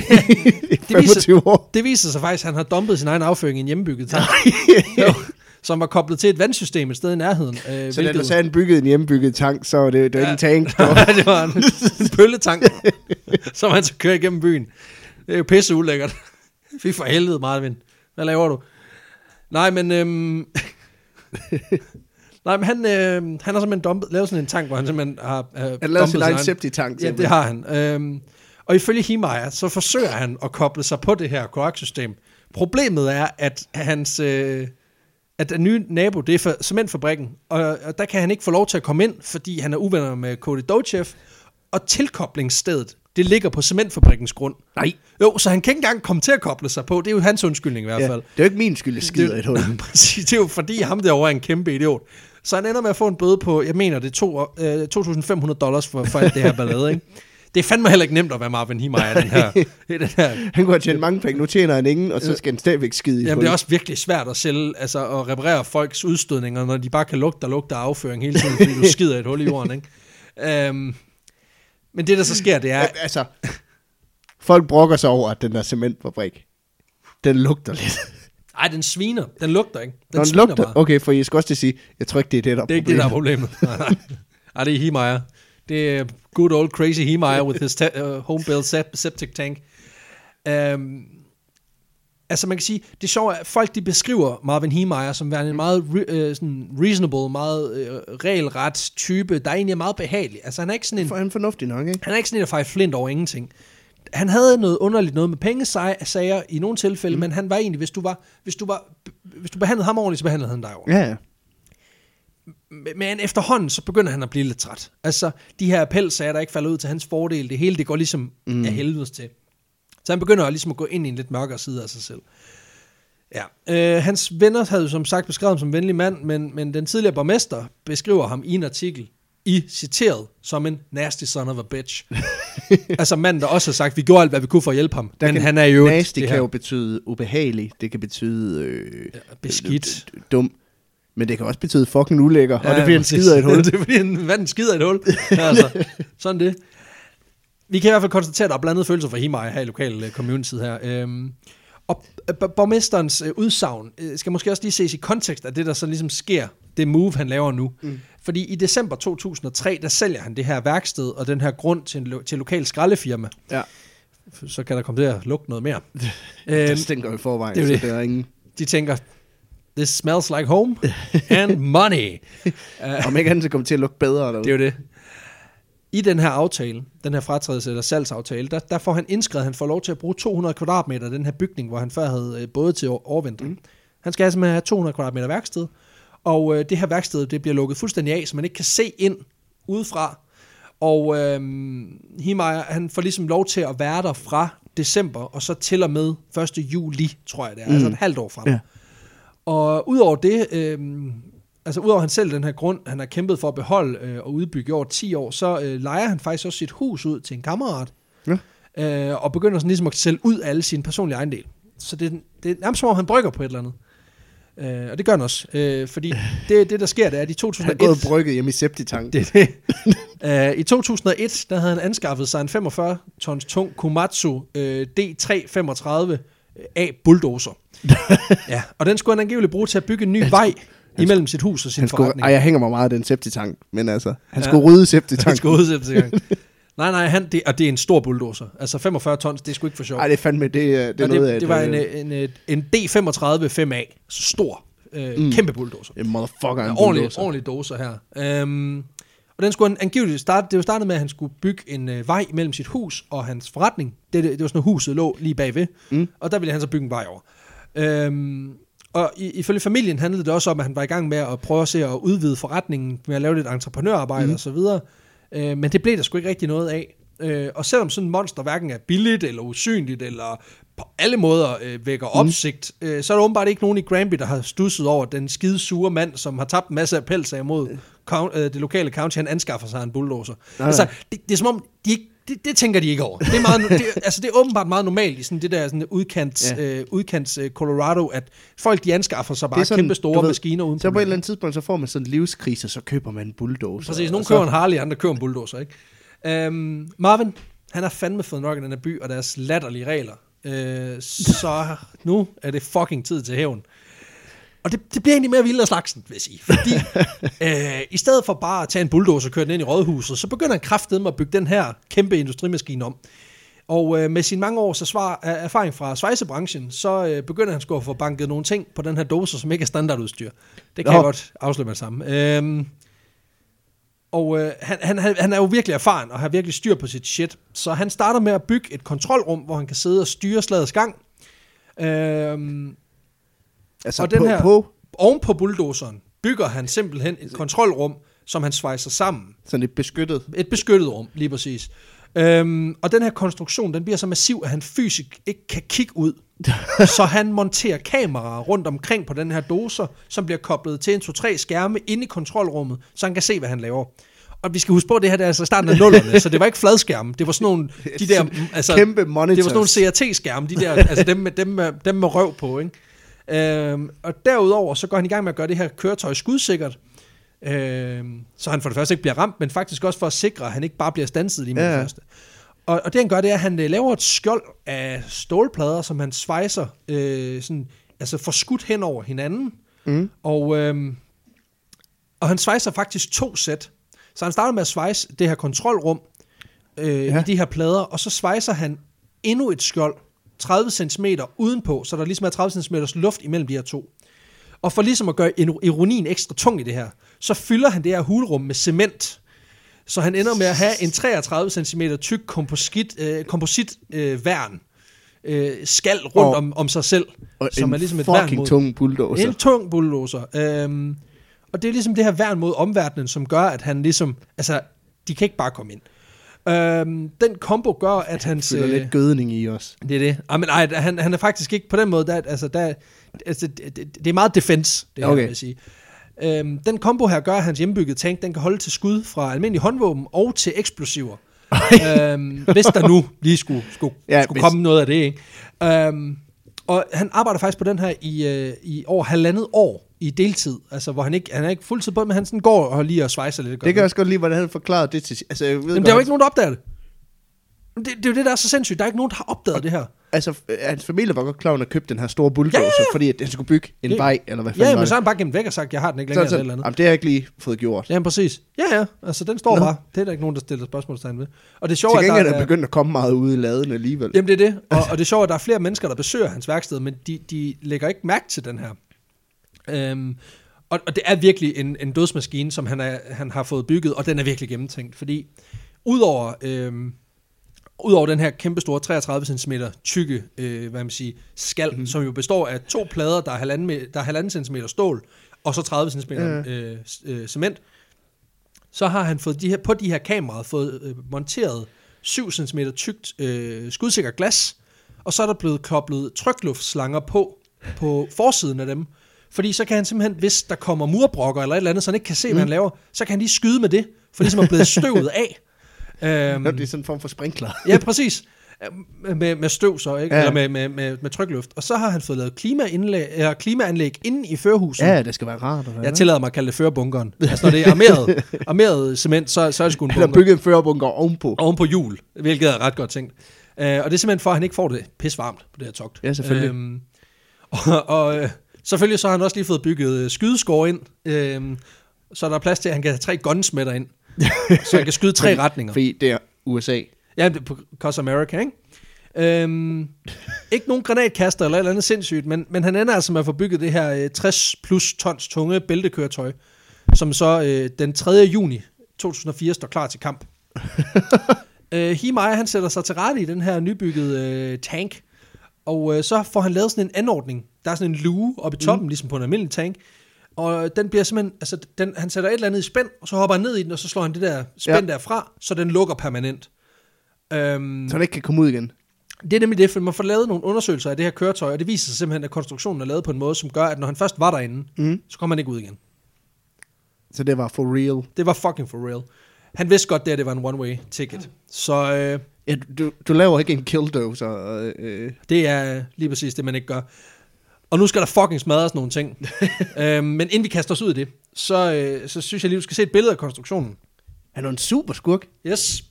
det,
25
viser,
år.
det viser sig faktisk, at han har dumpet sin egen afføring i en hjemmebygget tank. som var koblet til et vandsystem et sted i nærheden. Øh,
Så da sagde, at han byggede en hjemmebygget tank, så var det, det var
Ja.
ikke en tank. Det var,
en, en pølletank, som han så kører igennem byen. Det er jo pisse ulækkert. Fy for helvede, Marvin. Hvad laver du? Nej, men... Øhm, nej, men han, øh, han har simpelthen dumpet, lavet sådan en tank, hvor han simpelthen har øh,
han lavede sin egen septic-tank.
Ja, det har han. Øhm, og ifølge Himaja, så forsøger han at koble sig på det her kloaksystem. Problemet er, at hans... Øh, at den nye nabo, det er for cementfabrikken, og, og der kan han ikke få lov til at komme ind, fordi han er uvenner med Cody Dochev, og tilkoblingsstedet, det ligger på cementfabrikkens grund.
Nej.
Jo, så han kan ikke engang komme til at koble sig på. Det er jo hans undskyldning i hvert
Ja,
fald.
det er jo ikke min skyld, at skider et hul.
Præcis, det er jo fordi ham derovre er en kæmpe idiot. Så han ender med at få en bøde på, jeg mener, det er to, øh, 2.500 dollars for, for alt det her ballade, ikke? Det er fandme heller ikke nemt at være Marvin Himaja, den her, den her
Han kunne have tjent mange penge, nu tjener han ingen, og så skal han stadigvæk skide i
Jamen, det er også virkelig svært at sælge, altså at reparere folks udstødninger, når de bare kan lugte og lugte af afføring hele tiden, fordi du skider et hul i jorden, ikke? Um, men det, der så sker, det er...
Ja, altså, folk brokker sig over, at den der cementfabrik, den lugter lidt.
Ej, den sviner. Den lugter ikke. Den,
Når den lugter,
bare.
okay, for jeg skal også til at sige, jeg tror ikke, det er det, der er
Det er ikke det, der er problemet. Nej, nej. Ej, det er Himeyer. Det er good old crazy Himeyer with his te- uh, home-built sep- septic tank. Um, altså man kan sige, det er sjovt, at folk de beskriver Marvin Himeyer som værende en meget re- øh, sådan reasonable, meget øh, regelret type, der egentlig er meget behagelig. Altså han er ikke sådan en,
For han er fornuftig nok, ikke?
han er ikke sådan en, der fejrer flint over ingenting. Han havde noget underligt noget med pengesager i nogle tilfælde, mm. men han var egentlig, hvis du, var, hvis, du var, hvis du behandlede ham ordentligt, så behandlede han dig ordentligt.
Ja, ja.
Men efterhånden, så begynder han at blive lidt træt. Altså, de her appelsager, der ikke falder ud til hans fordel, det hele, det går ligesom mm. af helvedes til. Så han begynder ligesom at gå ind i en lidt mørkere side af sig selv. Ja. Øh, hans venner havde jo som sagt beskrevet ham som en venlig mand, men, men den tidligere borgmester beskriver ham i en artikel, i citeret, som en nasty son of a bitch. altså manden, der også har sagt, vi gjorde alt, hvad vi kunne for at hjælpe ham.
Der
men
kan,
han er jo
nasty
det
kan jo betyde ubehagelig, det kan betyde øh,
beskidt.
øh, dum, men det kan også betyde fucking ulækker, ja, og det bliver en skider i et hul.
det bliver en vand skider i et hul. altså, sådan det. Vi kan i hvert fald konstatere, at der er blandet følelser for Himaja her i lokal uh, community her. Øhm, og øh, borgmesterens uh, udsagn uh, skal måske også lige ses i kontekst af det, der så ligesom sker, det move, han laver nu. Mm. Fordi i december 2003, der sælger han det her værksted og den her grund til en lo- til lokal skraldefirma.
Ja,
Så kan der komme til at lugte noget mere.
det
øhm,
stinker i forvejen,
det
så det er ingen...
de tænker, this smells like home and money.
Om ikke andet, så kommer til at lugte bedre derude.
Det er jo det. I den her aftale, den her fratrædelse eller salgsaftale, der, der får han indskrevet, at han får lov til at bruge 200 kvadratmeter af den her bygning, hvor han før havde øh, både til overvintring. Mm. Han skal altså have 200 kvadratmeter værksted, Og øh, det her værksted, det bliver lukket fuldstændig af, så man ikke kan se ind udefra. Og øh, Himeyer, han får ligesom lov til at være der fra december, og så til og med 1. juli, tror jeg det er, mm. altså et halvt år frem.
Ja.
Og udover det, øh, altså udover han selv den her grund, han har kæmpet for at beholde øh, og udbygge i over 10 år, så øh, leger han faktisk også sit hus ud til en kammerat,
Ja.
øh, og begynder sådan ligesom at sælge ud alle sine personlige ejendel. Så det, det er nærmest som om, han brygger på et eller andet. Øh, og det gør han også, øh, fordi det, det, der sker, det er, at i
Han er
2001...
gået brygget hjemme i septitank.
Det det. uh, I 2001, der havde han anskaffet sig en 45 tons tung Komatsu uh, D335 A bulldozer. ja, og den skulle han angiveligt bruge til at bygge en ny vej imellem sit hus og sin
Han skulle,
forretning.
ej, jeg hænger mig meget af den septitank, men altså, han
Ja.
skulle rydde
han
septitank.
skulle i gang. Nej, nej, han, det, og det er en stor bulldozer. Altså 45 tons, det er sgu ikke for sjovt.
Ej, det er fandme, det, er- det er
Og
noget af
det, det
et,
var en,
øh,
øh, en, en, en D35 5A, så stor, øh,
Mm.
kæmpe bulldozer.
en motherfucker, en
ordentlig,
bulldozer.
ordentlig doser her. Øhm, og den skulle han angiveligt starte, det var startet med, at han skulle bygge en øh, vej mellem sit hus og hans forretning. Det, det, det var sådan, at huset lå lige bagved.
Mm.
Og der ville han så bygge en vej over. Øhm, og i, ifølge familien handlede det også om, at han var i gang med at prøve at se at udvide forretningen, med at lave lidt entreprenørarbejde
Mm.
og så videre. Øh, men det blev der sgu ikke rigtig noget af. Øh, og selvom sådan en monster hverken er billigt eller usynligt, eller på alle måder øh, vækker opsigt, øh, så er der åbenbart ikke nogen i Granby, der har stusset over den skide sure mand, som har tabt en masse af pelsager mod count, øh, det lokale county, han anskaffer sig en bulldozer.
Nej.
Altså, det, det er som om, de ikke, det, det tænker de ikke over. Det er, meget, det, altså, det er åbenbart meget normalt i sådan det der sådan udkants,
Ja.
øh, udkants øh, Colorado, at folk de anskaffer sig bare
sådan,
kæmpe store
ved,
maskiner uden
Så på et eller andet tidspunkt, så får man sådan en livskrise, så køber man en bulldozer.
Præcis,
og
nogle
så-
køber en Harley, andre køber en bulldozer, ikke? Øhm, Marvin, han har fandme fået nok af den her by og deres latterlige regler. Øh, så nu er det fucking tid til hævn. Og det, det bliver egentlig mere vildt af slagsen, vil jeg sige. Fordi øh, i stedet for bare at tage en bulldozer og køre den ind i rådhuset, så begynder han kraftedet med at bygge den her kæmpe industrimaskine om. Og øh, med sin mange års svar, er- erfaring fra svejsebranchen, så øh, begynder han sgu at få banket nogle ting på den her doser, som ikke er standardudstyr. Det kan
Nå.
jeg godt afsløre med det samme. Øhm, og øh, han, han, han er jo virkelig erfaren og har virkelig styr på sit shit. Så han starter med at bygge et kontrolrum, hvor han kan sidde og styre slagets gang. Øhm,
Altså
og den
på,
her-
på
oven på bulldozeren bygger han simpelthen et kontrolrum, som han svejser sammen.
sådan et beskyttet.
Et beskyttet rum, lige præcis. Øhm, og den her konstruktion, den bliver så massiv, at han fysisk ikke kan kigge ud. så han monterer kameraer rundt omkring på den her doser, som bliver koblet til en to-tre skærme inde i kontrolrummet, så han kan se, hvad han laver. Og vi skal huske på, at det her det er altså starten af nullerne, så det var ikke fladskærme. Det var sådan nogle, de der, altså,
Kæmpe monitors.
det var sådan nogle CRT-skærme, de der, altså dem med, dem, med, dem med røv på, ikke? Øhm, og derudover, så går han i gang med at gøre det her køretøj skudsikkert, øhm, så han for det første ikke bliver ramt, men faktisk også for at sikre, at han ikke bare bliver stanset lige med
Ja,
det første. Og, og det han gør, det er, at han øh, laver et skjold af stålplader, som han svejser, øh, sådan, altså får skudt hen over hinanden,
Mm.
og, øhm, og han svejser faktisk to sæt. Så han starter med at svejse det her kontrolrum øh,
ja.
i de her plader, og så svejser han endnu et skjold, 30 cm udenpå, så der ligesom er 30 cm luft imellem de her to. Og for ligesom at gøre en- ironien ekstra tung i det her, så fylder han det her hulrum med cement. Så han ender med at have en 33 cm tyk komposit, øh, komposit øh, værn, øh, skal rundt
Og-
om, om sig selv,
Og
som er ligesom et værn mod...
tung bulldozer.
En tung bulldozer. Øhm, og det er ligesom det her værn mod omverdenen, som gør, at han ligesom... Altså, de kan ikke bare komme ind. Øhm, den kombo gør, at hans...
Fylder
øh,
lidt gødning i os.
det er det. Ah, men ej, han, han er faktisk ikke på den måde, der, altså, der, altså, det, det, det er meget defense, det her,
Okay.
vil jeg sige. Øhm, den kombo her gør, at hans hjemmebyggede tank, den kan holde til skud fra almindelige håndvåben og til eksplosiver. øhm, hvis der nu lige skulle, skulle,
ja,
skulle
hvis-
komme noget af det, ikke? Øhm, og han arbejder faktisk på den her i, øh, i over halvandet år i deltid, altså hvor han ikke, han er ikke fuldtid på, men han sådan går og lige og svejser lidt.
Det kan jeg også godt lide, hvordan han forklarede det til... Altså, jeg ved
Jamen,
godt,
der er jo ikke nogen, der opdager det. Det, det er jo det, der er så sindssygt. Der er ikke nogen, der har opdaget det her.
Altså, hans familie var godt klar, at han købte den her store bulldozer,
Ja, ja, ja.
fordi at han skulle bygge en
Ja.
vej, eller hvad fanden
Ja, men så har han bare gemt væk og sagt, jeg har den ikke
Så,
længere
så,
eller et eller andet.
jamen, det har jeg ikke lige fået gjort.
Ja, præcis. Ja, ja. Altså, den står
Nå.
bare. Det er der ikke nogen, der stiller spørgsmålstegn ved. Og det er sjovt,
Til
at der
er begyndt at komme meget ude i laden alligevel.
Jamen, det er det. Og, og det er sjovt, at der er flere mennesker, der besøger hans værksted, men de, de lægger ikke mærke til den her. Øhm, og, og det er virkelig en, en dødsmaskine, som han, er, han har fået bygget, og den er virkelig gennemtænkt, fordi udover, øhm, udover den her kæmpe store 33 cm tykke, øh, hvad man siger, skal, mm. som jo består af to plader, der er halvanden, der er halvanden centimeter stål, og så 30 cm
Ja.
øh, øh, cement. Så har han fået de her, på de her kameraer fået øh, monteret 7 cm tykt øh, skudsikker glas, og så er der blevet koblet trykluftslanger på, på forsiden af dem. Fordi så kan han simpelthen, hvis der kommer murbrokker eller et eller andet, så han ikke kan se, hvad han laver, så kan han lige skyde med det, for det er blevet støvet af. Øhm,
Nå, det er sådan en form for sprinkler.
Ja, præcis. Med, med støv så, ikke?
Ja.
Eller med, med, med, med trykluft. Og så har han fået lavet klimaindlæg, eller klimaanlæg inde i førerhuset.
Ja, det skal være rart. Eller,
Jeg tillader mig at kalde det førbunkeren. Altså, når det er armeret, armeret cement, så, så er det sgu en bunker.
bygget en førerbunker ovenpå.
Oven på hjul, hvilket er ret godt tænkt. Uh, og det er simpelthen for, at han ikke får det pisvarmt på det her togt.
Ja, selvfølgelig.
Øhm, og og øh, selvfølgelig så har han også lige fået bygget øh, skydeskår ind, øhm, så der er plads til, at han kan have tre gunsmætter ind. så han kan skyde tre
Fordi-
retninger.
Fordi det er USA.
Ja, Cos America, ikke? Øhm, ikke nogen granatkaster eller et eller andet sindssygt, men, men han ender altså med at få bygget det her øh, 60 plus tons tunge bæltekøretøj, som så øh, den 3. juni 2004 står klar til kamp. øh, Himeyer, han sætter sig til rette i den her nybyggede øh, tank, og øh, så får han lavet sådan en anordning. Der er sådan en luge oppe i toppen, mm. ligesom på en almindelig tank, og den bliver simpelthen, altså den, han sætter et eller andet i spænd, og så hopper han ned i den, og så slår han det der spænd ja. derfra, så den lukker permanent. Øhm,
Så det ikke kan komme ud igen.
det er nemlig det, for man får lavet nogle undersøgelser af det her køretøj, og det viser sig simpelthen, at konstruktionen er lavet på en måde, som gør, at når han først var derinde,
Mm.
så kommer han ikke ud igen.
Så det var for real.
Det var fucking for real. Han vidste godt, at det var en one-way ticket. Så øh,
Ja, du, du laver ikke en killdozer. Øh, øh.
det er lige præcis det, man ikke gør. Og nu skal der fucking smadres nogle ting. øhm, men inden vi kaster os ud i det, så, øh, så synes jeg lige, du skal se et billede af konstruktionen.
Han er en super skurk.
Yes.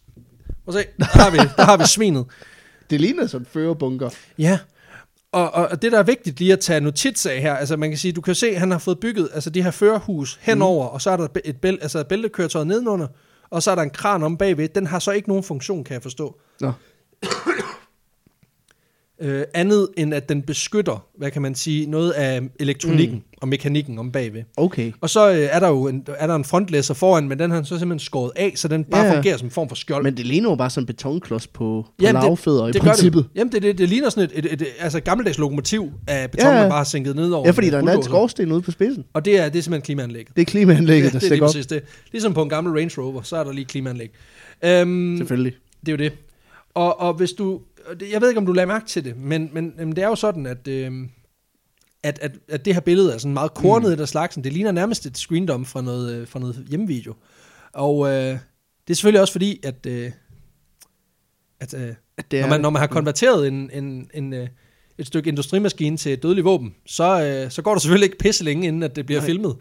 Prøv at se. Der har vi, der har vi svinet.
Det ligner sådan en førerbunker.
Ja, og, og, og det der er vigtigt lige at tage notits af her, altså man kan sige, du kan se, at han har fået bygget altså de her førerhus henover, mm. og så er der et bæl, altså bæltekøretøjet nedenunder, og så er der en kran om bagved. Den har så ikke nogen funktion, kan jeg forstå.
Nå.
Øh, andet end at den beskytter, hvad kan man sige, noget af elektronikken mm. og mekanikken om bagved.
Okay.
Og så øh, er der jo en, er der en frontlæsser foran, men den har så simpelthen skåret af, så den bare
Ja, ja.
fungerer som en form for skjold.
Men det ligner jo bare sådan en betonklods på, på
Jamen, det-
lavfødder i
det gør
princippet.
Det. Jamen, det, det, det ligner sådan et, et, et, et altså et gammeldags lokomotiv af beton,
Ja,
ja,
ja.
man bare har sænket ned over.
Ja, fordi der er en anden skorsten ude på spidsen.
Og det er, det er simpelthen klimaanlægget.
Det er klimaanlægget, der
det, det er lige det. Ligesom på en gammel Range Rover, så er der lige klimaanlæg. Øhm,
Selvfølgelig.
det er jo det. Og, og hvis du, det- jeg ved ikke, om du lader mærke til det, men, men, men det er jo sådan, at, øhm, at, at, at det her billede er sådan meget kornet mm. af slagsen. Det ligner nærmest et screendom fra noget, øh, fra noget hjemmevideo. Og øh, det er selvfølgelig også fordi, at, øh, at øh,
At det
når, man, når man har konverteret en, en, en, øh, et stykke industrimaskine til et dødeligt våben, så, øh, så går der selvfølgelig ikke pisse længe, inden at det bliver
Nej.
filmet.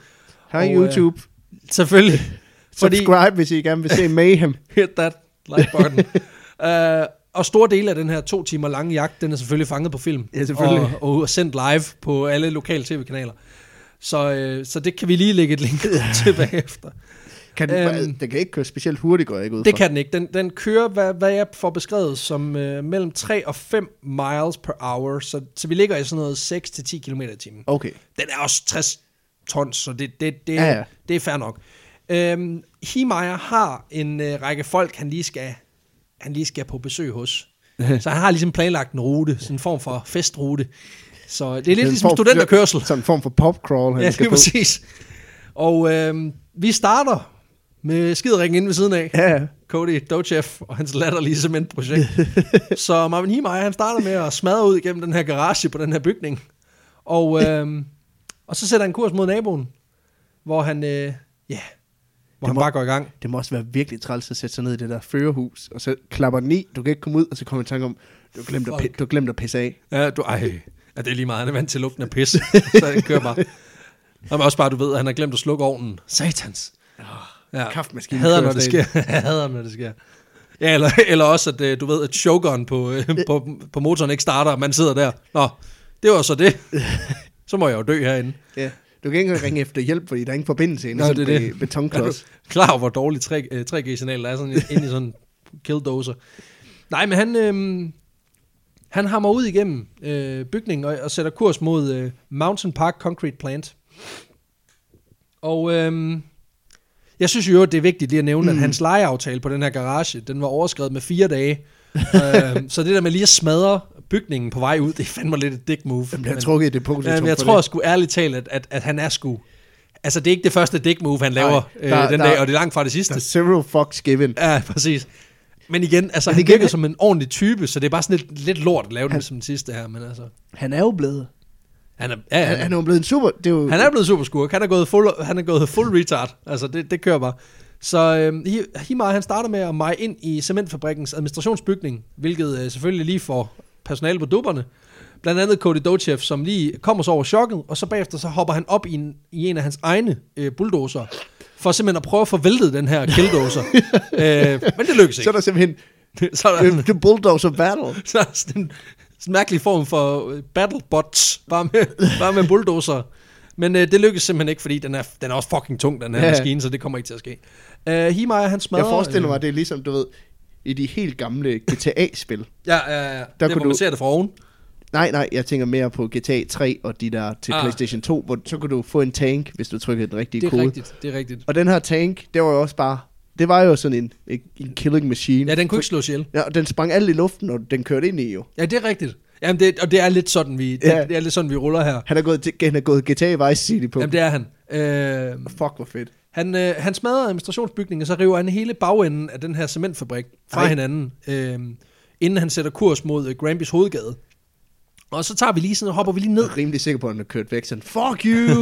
Hej
og, øh,
YouTube.
Selvfølgelig. Fordi,
Subscribe, hvis I gerne vil se Mayhem.
hit that like button. uh, og store dele af den her to timer lange jagt, den er selvfølgelig fanget på film.
Ja, selvfølgelig.
Og, og sendt live på alle lokale tv-kanaler. Så, øh, så det kan vi lige lægge et link til bagefter.
Kan den,
Øhm.
den kan ikke køre specielt hurtigt, går jeg ikke ud
Det
fra.
kan den ikke. Den, den kører, hvad, hvad jeg får beskrevet, som øh, mellem 3 og 5 miles per hour. Så, så vi ligger i sådan noget 6-10 km i timen.
Okay.
Den er også 60 tons, så det, det, det,
Ja, ja.
det er fair nok. Øhm, Himeyer har en øh, række folk, han lige skal han lige skal på besøg hos. så han har ligesom planlagt en rute, sådan en form for festrute. Så det er lidt
Det er
ligesom
form-
studenterkørsel.
Sådan en form for popcrawl, han
Ja,
skal på.
præcis. Og øhm, vi starter med skideringen inde ved siden af.
Ja.
Cody Dochev og hans latterlige cementprojekt. så Marvin Himeyer, han starter med at smadre ud igennem den her garage på den her bygning. Og, øhm, og så sætter han kurs mod naboen, hvor han, øh, ja, hvor han
må-
bare går i gang.
Det må også være virkelig træls at sætte sig ned i det der førerhus, og så klapper den i, du kan ikke komme ud, og så kommer en tanke om, du har glemt, at, du glemt at pisse af.
Ja, du, ej, ja, det er lige meget, han er vant til lugten af pis, så han kører bare. Og også bare, du ved, at han har glemt at slukke ovnen. Satans. Ja.
Kaffemaskinen
Hader, når det sker. Hader, når det sker. Ja, eller, eller også, at øh, du ved, at chokeren på, øh, på, på motoren ikke starter, og man sidder der. Nå, det var så det. Så må jeg jo dø herinde.
Ja. Du kan ikke ringe efter hjælp, fordi der er ingen forbindelse inde
Nå,
i sådan
det
betonklods.
Er klar over, hvor dårlig 3, øh, 3G-signal der er sådan inde i sådan en killdozer? Nej, men han, øh, han hammer ud igennem øh, bygningen og, og sætter kurs mod øh, Mountain Park Concrete Plant. Og øh, jeg synes jo, at det er vigtigt lige at nævne, mm. at hans lejeaftale på den her garage, den var overskrevet med fire dage. øh, så det der med lige at smadre bygningen på vej ud, det er fandme lidt et dick move.
Den bliver
Men-
trukket i det punkt.
Ja, men jeg tror sgu ærligt talt, at, at, at han er sgu... Altså, det er ikke det første dick move, han laver
Nej,
øh,
der-
den
der-
dag, og det er langt fra det
Der
sidste.
er several fucks given.
Ja, præcis. Men igen, altså,
Men
han
igen,
virker
han-
som en ordentlig type, så det er bare sådan lidt, lidt lort at lave den som den sidste her, men altså...
Han er jo blevet...
Han er, ja,
Han, han er jo blevet en super... Det er jo,
Han er blevet super skurk. Han er gået full, han er gået full retard. Altså, det, det kører bare. Så øhm, Hi- Himar, han starter med at meje ind i cementfabrikkens administrationsbygning, hvilket øh, selvfølgelig lige får personale på dupperne. Blandt andet Cody Dochev, som lige kommer så over chokket, og så bagefter så hopper han op i en, i en af hans egne øh, bulldozer, for simpelthen at prøve at få væltet den her killdozer. øh, men det lykkes
så er
ikke.
der simpelthen...
så er der,
The, Bulldozer Battle.
så er der sådan en, sådan en mærkelig form for øh, battlebots, bare med, bare med bulldozer. Men øh, det lykkes simpelthen ikke, fordi den er, den er også fucking tung, den her
Ja.
maskine, så det kommer ikke til at ske. Øh, Himeyer, han smadrer...
Jeg forestiller mig,
øh,
det er ligesom, du ved, i de helt gamle GTA-spil.
Ja, ja, ja. Der
Der
det,
kunne
hvor man
du-
ser det fra oven.
Nej, nej, jeg tænker mere på GTA 3 og de der til
Ah.
PlayStation 2, hvor så kunne du få en tank, hvis du trykkede den rigtige
Det er
kode.
rigtigt, det er rigtigt.
Og den her tank, det var jo også bare... Det var jo sådan en, en, en killing machine.
Ja, den kunne ikke slås ihjel.
Ja, og den sprang alt i luften, og den kørte ind i jo.
Ja, det er rigtigt. Jamen, det, og det er lidt sådan, vi, det,
Ja.
det er lidt sådan, vi ruller her.
Han er gået, han er gået GTA Vice City på.
Jamen, det er han. Øh,
Fuck, hvor fedt.
Han, øh, han smadrer administrationsbygningen, og så river han hele bagenden af den her cementfabrik fra
Ej.
Hinanden, øh, inden han sætter kurs mod øh, Grambys hovedgade. Og så tager vi lige sådan, og hopper vi lige ned,
Jeg er rimelig sikker på, at han har kørt væk sådan, fuck you!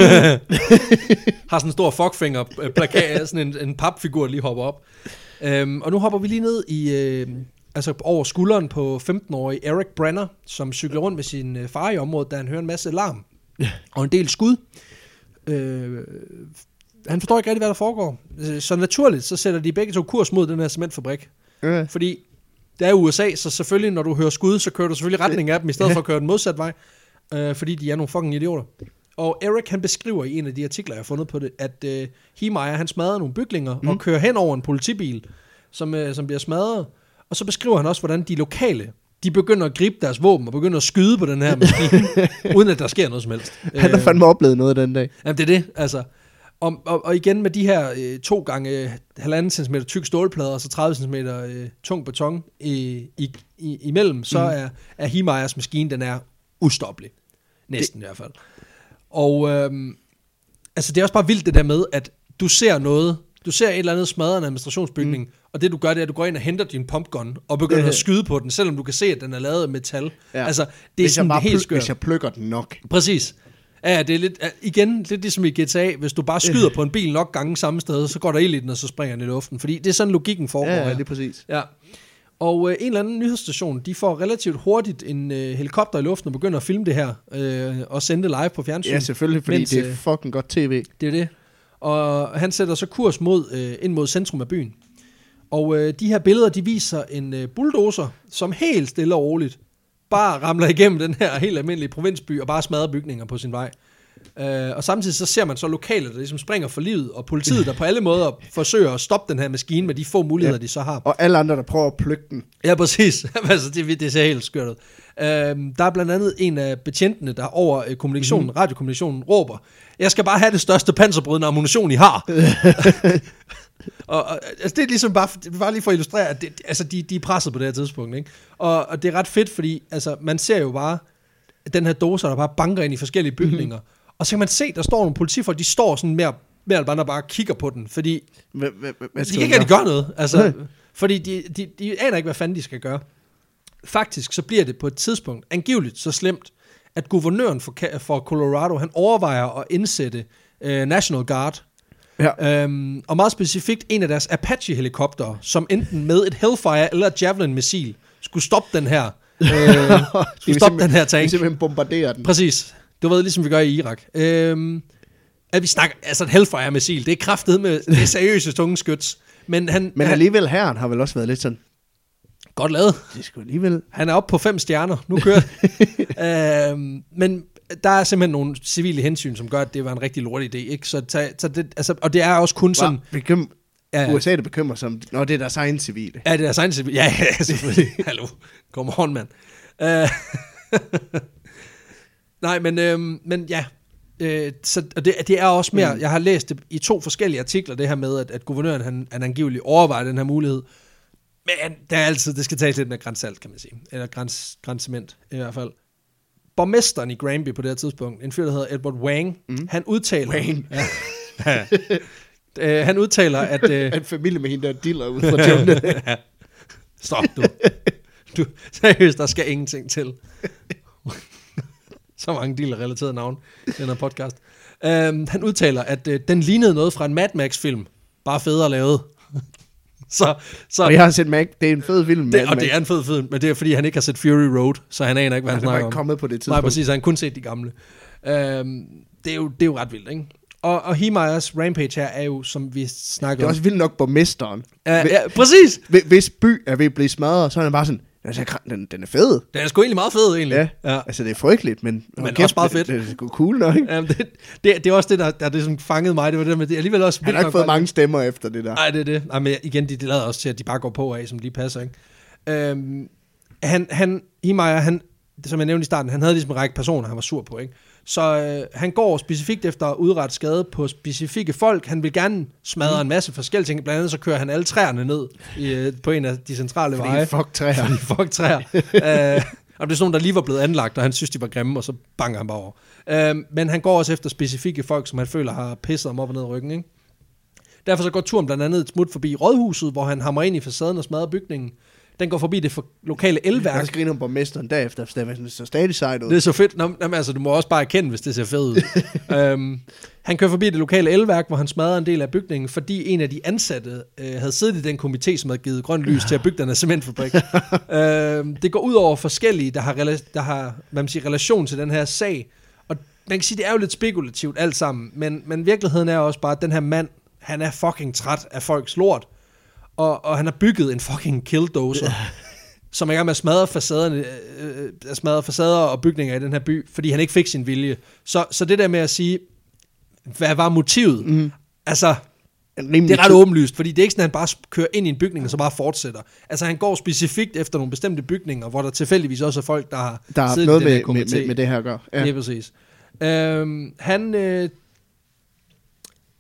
har sådan en stor fuckfinger øh, plakat, sådan en, en papfigur, lige hopper op. Øhm, og nu hopper vi lige ned i, øh, altså over skulderen på 15-årige Eric Brenner, som cykler rundt med sin øh, far i området, da han hører en masse larm og en del skud. Øh, han forstår ikke rigtig, hvad der foregår. Øh, Så naturligt, så sætter de begge to kurs mod den her cementfabrik.
Ja.
Fordi det er USA, så selvfølgelig, når du hører skud, så kører du selvfølgelig retning af dem, i stedet for at køre den modsatte vej. Øh, fordi de er nogle fucking idioter. Og Eric, han beskriver i en af de artikler, jeg har fundet på det, at øh, Hemeyer, han smadrer nogle bygninger mm. og kører hen over en politibil, som, øh, som bliver smadret. Og så beskriver han også, hvordan de lokale, de begynder at gribe deres våben og begynder at skyde på den her maskine, uden at der sker noget som helst.
Han har
Øh,
fandme oplevet noget den dag.
Jamen, det er det, altså. Og, og, og igen med de her øh, to gange øh, halvanden centimeter tyk stålplader, og så 30 cm øh, tung beton i, i, i, imellem, så mm. er, er Himeyers maskine, den er ustoppelig. Næsten det. i hvert fald. Og øhm, altså, det er også bare vildt det der med, at du ser noget, du ser et eller andet smadret en administrationsbygning, mm. og det du gør, det er, at du går ind og henter din pumpgun, og begynder
Øh.
at skyde på den, selvom du kan se, at den er lavet af metal.
Ja.
Altså, det er
hvis, jeg
sådan
bare
helt skørt.
hvis jeg plukker den nok.
Præcis. Ja, det er lidt, igen, lidt ligesom i GTA, hvis du bare skyder på en bil nok gange samme sted, så går der ild i den, og så springer den i luften. Fordi det er sådan, logikken foregår
Ja, ja, lige præcis.
Ja. Og øh, en eller anden nyhedsstation, de får relativt hurtigt en øh, helikopter i luften og begynder at filme det her, øh, og sende det live på fjernsyn.
Ja, selvfølgelig, fordi
Mens,
det er
øh,
fucking godt tv.
Det er det. Og han sætter så kurs mod, øh, ind mod centrum af byen. Og øh, de her billeder, de viser en øh, bulldozer, som helt stille og roligt bare ramler igennem den her helt almindelige provinsby og bare smadrer bygninger på sin vej. Øh, og samtidig så ser man så lokale, der ligesom springer for livet, og politiet, der på alle måder forsøger at stoppe den her maskine med de få muligheder,
Ja.
de så har.
Og alle andre, der prøver at plukke den.
Ja, præcis. altså, det, det ser helt skørt ud. Øhm, der er blandt andet en af betjentene, der over øh, kommunikationen, mm-hmm. radiokommunikationen, råber, jeg skal bare have det største panserbrydende ammunition, I har. og, og, altså, det er ligesom bare, bare lige for at illustrere, at det, altså, de, de er presset på det her tidspunkt. Ikke? Og, og det er ret fedt, fordi altså, man ser jo bare den her doser, der bare banker ind i forskellige bygninger. Mm-hmm. Og så kan man se, der står nogle politifolk, de står sådan mere, mere eller mindre bare kigger på den, fordi
Hvad, hvad, hvad
de kan ikke rigtig gøre noget. Altså, fordi de, de, de aner ikke, hvad fanden de skal gøre. Faktisk så bliver det på et tidspunkt angiveligt så slemt, at guvernøren for, for Colorado, han overvejer at indsætte øh, National Guard.
Ja.
Øhm, og meget specifikt en af deres Apache-helikoptere, som enten med et Hellfire eller et Javelin-missil skulle stoppe den her, øh, skulle stoppe den her
Vi
tank.
simpelthen bombarderer den.
Præcis. Du ved, ligesom vi gør i Irak. Øhm, at vi snakker, altså et Hellfire-missil, det er kraftet med, det er seriøse tunge skyts. Men han,
Men alligevel herren har vel også været lidt sådan,
godt lavet.
det skulle alligevel...
Han er oppe på fem stjerner. Nu kører øhm, men der er simpelthen nogle civile hensyn, som gør, at det var en rigtig lort idé. Ikke? Så, tag, så det, altså, og det er også kun sådan...
Bekym...
Ja, ja.
USA, der bekymrer sig om, når det er deres egen civile.
Ja, det er science civil. Ja, ja, selvfølgelig. Hallo. Come on, mand. Uh, Nej, men, øhm, men ja. Øh, så, og det, det er også mere, mm. jeg har læst det i to forskellige artikler, det her med, at, at guvernøren han, han angiveligt overvejer den her mulighed. Men det er altid, det skal tages lidt med grænsalt, kan man sige. Eller græns, grænsement, i hvert fald. Borgmesteren i Granby på det her tidspunkt, en fyr, der hedder Edward Wang, mm. han udtaler...
Wang.
Ja, Øh, han udtaler, at... Øh,
En familie med hende der diller ud fra junglen.
Stop, du. du. Seriøst, der skal ingenting til. Så mange dealer-relaterede navn i den her podcast. Um, han udtaler, at uh, den lignede noget fra en Mad Max-film. Bare federe lavet. Så, så
og jeg har set Mac. Det er en fed film.
det, og det er en fed film, men det er fordi, han ikke har set Fury Road, så han aner ikke, hvad han
Han
snakker
ikke
om.
kommet på det
Nej,
tidspunkt.
præcis, han kun set de gamle. Øhm, det, er jo, det er jo ret vildt, ikke? Og, og Hemeyers Rampage her er jo, som vi
Det
snakkede
er
om...
også vildt nok borgmesteren.
Ja, ja, præcis!
Hvi- Hvis by er ved at blive smadret, så er han bare sådan, "Altså, den, den er fed.
Den er sgu egentlig meget fed, egentlig.
Ja.
ja.
Altså, det er frygteligt, men...
Men
hold
også
det-
fedt.
Det, det er sgu cool nok, ikke?
Jamen, det, det, det, er også det, der, der det sådan fangede mig. Det var det med, det alligevel også...
Han har ikke fået
bare-
mange stemmer efter det der.
Nej, det er det. Nej, men igen, de, de lader også til, at de bare går på af, som de passer, ikke? Øhm, han, han, Himeyer, han, som jeg nævnte i starten, han havde ligesom en række personer, han var sur på, ikke? Så øh, han går specifikt efter at udrette skade på specifikke folk. Han vil gerne smadre
Mhm.
en masse forskellige ting. Blandt andet så kører han alle træerne ned i, øh, på en af de centrale
Fordi
veje.
fuck træer.
Fordi fuck træer. øh, og det er sådan nogle, der lige var blevet anlagt, og han synes, de var grimme, og så banker han bare over. Øh, men han går også efter specifikke folk, som han føler har pisset ham op og ned i ryggen, ikke? Derfor så går turen blandt andet et smut forbi rådhuset, hvor han hammer ind i facaden og smadrer bygningen. Den går forbi det for lokale
Jeg
elværk.
skal grine om borgmesteren derefter, for det så stadig sejt ud.
Det er så fedt. Nå, jamen, altså, du må også bare erkende, hvis det ser fedt ud. øhm, han kører forbi det lokale elværk, hvor han smadrer en del af bygningen, fordi en af de ansatte øh, havde siddet i den komité, som havde givet grønt lys til at bygge den her cementfabrik. øhm, det går ud over forskellige, der har, rela- der har hvad man siger, relation til den her sag. Og man kan sige, det er jo lidt spekulativt alt sammen, men, men virkeligheden er også bare, at den her mand, han er fucking træt af folks lort. Og, og han har bygget en fucking killdozer, som er i gang med at smadre, facaderne, øh, øh, smadre facader og bygninger i den her by, fordi han ikke fik sin vilje. Så, så det der med at sige, hvad var motivet? Mm. Altså,
rimelig
det er ret åbenlyst, fordi det er ikke sådan, at han bare kører ind i en bygning og så bare fortsætter. Altså, han går specifikt efter nogle bestemte bygninger, hvor der tilfældigvis også er folk, der har
Der
siddet
noget med, med, med, med det her at gøre.
Ja. Lige præcis. Øhm, han, øh,